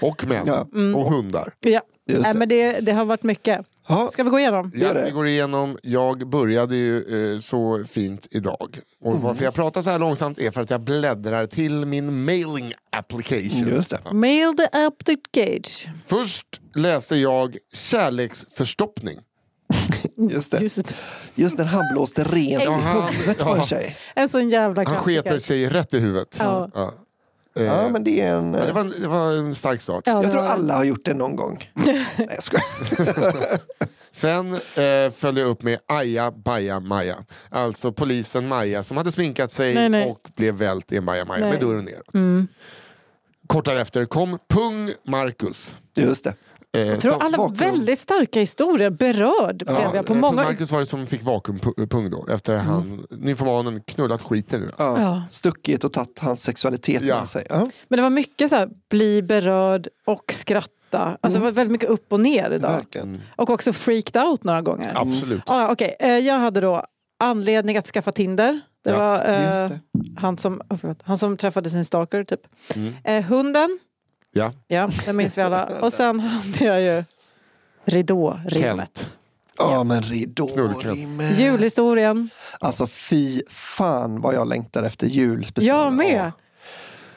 Och män. Ja. Och hundar. Ja. Just det. men det, det har varit mycket. Ja, Ska vi gå igenom? Ja, vi går igenom. Jag började ju eh, så fint idag. Och Mm. varför jag pratar så här långsamt är för att jag bläddrar till min mailing application. just det. Mail the gauge. Först läser jag kärleksförstoppning. Just det. Just. Just den han blåste rent i han- huvudet på en tjej. En sån jävla Han klassiker. sket sig rätt i huvudet. Ja. Ja. Eh, Ja, men det är en... ja, det, var, det var en stark start. Ja, Jag tror var- alla har gjort det någon gång. Nej, jag skojar. Sen eh, följde jag upp med Aja Baja Maja. Alltså polisen Maja som hade sminkat sig Nej, nej. och blev vält i en Baja Maja Nej. med dörren ner. Mm. Kort därefter kom Pung Marcus. Just det. Eh, Jag tror alla vakuum. väldigt starka historier. Berörd blev jag på många... Marcus var det som fick vakuumpung då efter han, nymfomanen knullat skiten ur Ja. Ja. Stuckit och tagit hans sexualitet Ja. med sig. Ja, Men det var mycket så här, bli berörd och skratta. Alltså var väldigt mycket upp och ner idag. verkligen. Och också freaked out några gånger. Ja. Absolut. Ah, okej. Eh, Jag hade då anledning att skaffa Tinder. Det Ja, var eh, det. han, som, oh, förlåt, han som träffade sin stalker typ. Mm. Eh, hunden, Ja. ja det minns vi alla. Och sen hade jag ju ridårimmet. Ja, men ridårimmet. Julhistorien. Alltså fy fan vad jag längtar efter julspecial. Jag med.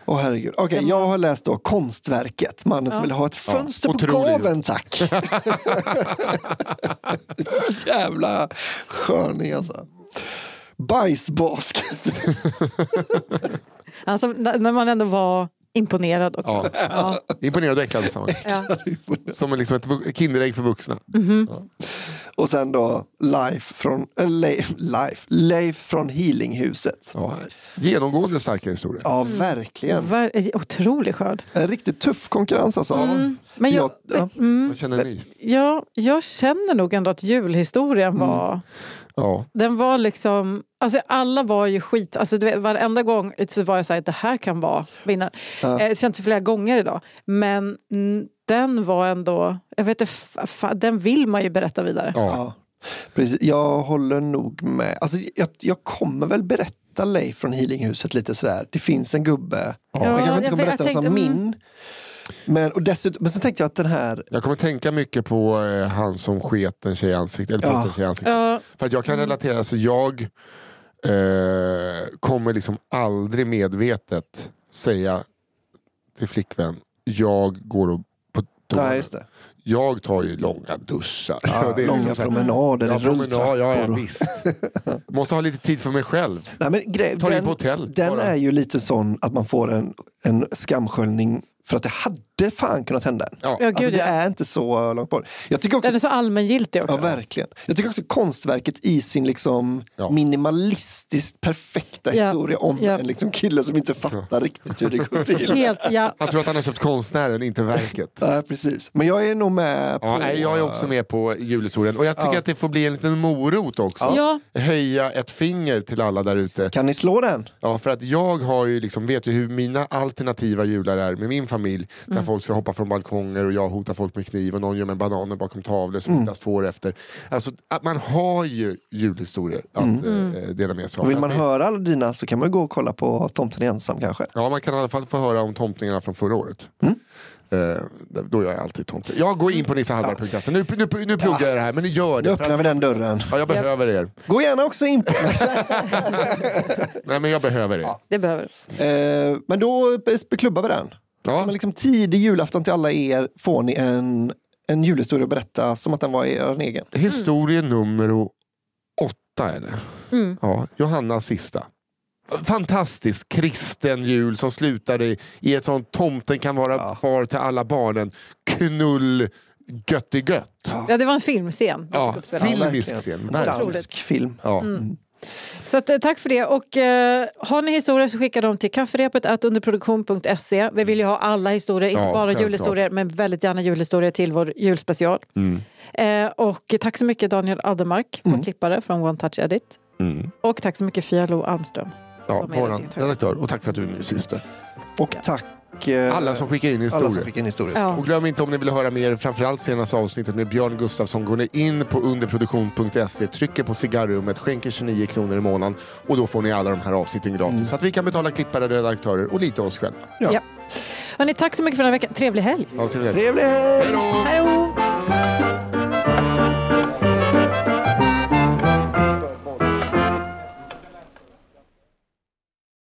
Åh herregud. Okej, jag har läst då konstverket. Mannen som Ja. vill ha ett fönster på otroligt. gaven, tack. Jävla sköning alltså. Bajsbasket. Alltså, när man ändå var imponerad också. Ja. Ja. Imponerad och äcklad tillsammans. Ja. Som liksom ett Kinderägg för vuxna. Och sen då Life från, äh, Leif, Life, Leif från Healinghuset. Ja. Genomgående starka historier. Ja, verkligen. Ver- Otrolig skörd. En riktigt tuff konkurrens alltså. Mm. Men jag, ja, Vad känner ni? ja, jag känner nog ändå att julhistorien Mm. var... Ja. Den var liksom... Alltså alla var ju skit. Alltså du vet, varenda gång så var jag så här, det här kan vara vinnaren. Ja. Eh, Det har känt flera gånger idag. Men den var ändå... Jag vet inte, den vill man ju berätta vidare. Ja. Precis. Jag håller nog med. Alltså, jag, jag kommer väl berätta Leif från Healinghuset lite sådär. Det finns en gubbe. Ja, jag kanske inte jag kommer berätta jag den som tänkte, mm. min. Men, och dessutom, men sen tänkte jag att den här... Jag kommer tänka mycket på eh, han som sket en tjej i ansiktet. Eller Ja. ja. en tjej i ansiktet. Ja, För att jag kan relatera, så jag eh, kommer liksom aldrig medvetet säga till flickvän, jag går och på toa. Det. Jag tar ju långa duschar. Ja, är långa liksom promenader, Ja, promenad, ja, ja, visst. Måste ha lite tid för mig själv. Nej, men grej, Ta in den, på hotell, den bara. är ju lite sån att man får en, en skamsköljning för att det hade fan kunnat hända. Ja. Ja, Alltså, gud, det ja. är inte så långt bort. Jag tycker också Den är så allmängiltig också. Ja, verkligen. Jag tycker också konstverket i sin liksom Ja. minimalistiskt perfekta Ja. historia om Ja. en liksom kille som inte fattar riktigt hur det går till. Helt, ja. Han tror att han har köpt konstnären, inte verket. Ja, precis. Men jag är nog med på... Ja, nej, jag är också med på julhistorien. Och jag tycker Ja. att det får bli en liten morot också. Ja. Höja ett finger till alla där ute. Kan ni slå den? Ja, för att jag har ju liksom, vet ju hur mina alternativa jular är med min familj. Mm. Folk ska hoppa från balkonger och jag hotar folk med kniv och någon gör med bananer bakom tavlor som hittas två år efter. Alltså, att man har ju julhistorier att Mm. eh, dela med sig av. Och vill man höra alla dina så kan man gå och kolla på Tomten ensam kanske. Ja, man kan i alla fall få höra om tomtningarna från förra året. Mm. Eh, då gör jag alltid tomte. Jag går in på nissahallberg.se. Nu, nu, nu pluggar jag det här, men ni gör Nu det. För öppnar vi den dörren. ja, jag behöver er. Gå gärna också in på... Nej, men jag behöver er. Det behöver eh, men då be- klubbar vi den. Ja. Som en liksom tidig julafton till alla er får ni en, en julhistoria att berätta som att den var er egen. Historie nummer åtta är det. Mm. Ja, Johannas sista. Fantastisk kristen jul som slutar i, i ett sånt tomten kan vara Ja. far till alla barnen. Knull gött i gött. Ja, det var en filmscen. Ja, filmisk scen. Dansk film. Ja. Så att, eh, tack för det. Och, eh, har ni historier så skicka dem till kafferepet underproduktion.se. Vi vill ju ha alla historier, inte Ja, bara julhistorier, men väldigt gärna julhistorier till vår julspecial. Mm. Eh, och tack så mycket Daniel Addermark, vår klippare från One Touch Edit. Mm. Och tack så mycket Fia Lo Almström. Ja, våran redaktör. Och tack för att du är min syster. Och tack eh, Alla som skickar in alla som historier. fick en historia. Ja. Och glöm inte om ni vill höra mer, framförallt senaste avsnittet med Björn Gustafsson, går ni in på underproduktion.se, trycker på cigarrummet, skänker 29 kronor i månaden och då får ni alla de här avsnitten gratis. Så att vi kan betala klippare, redaktörer och lite oss själva. Ja. Ja. Hörrni, tack så mycket för den här veckan. Trevlig helg! Ja. Trevlig helg! Hej då! Hej då!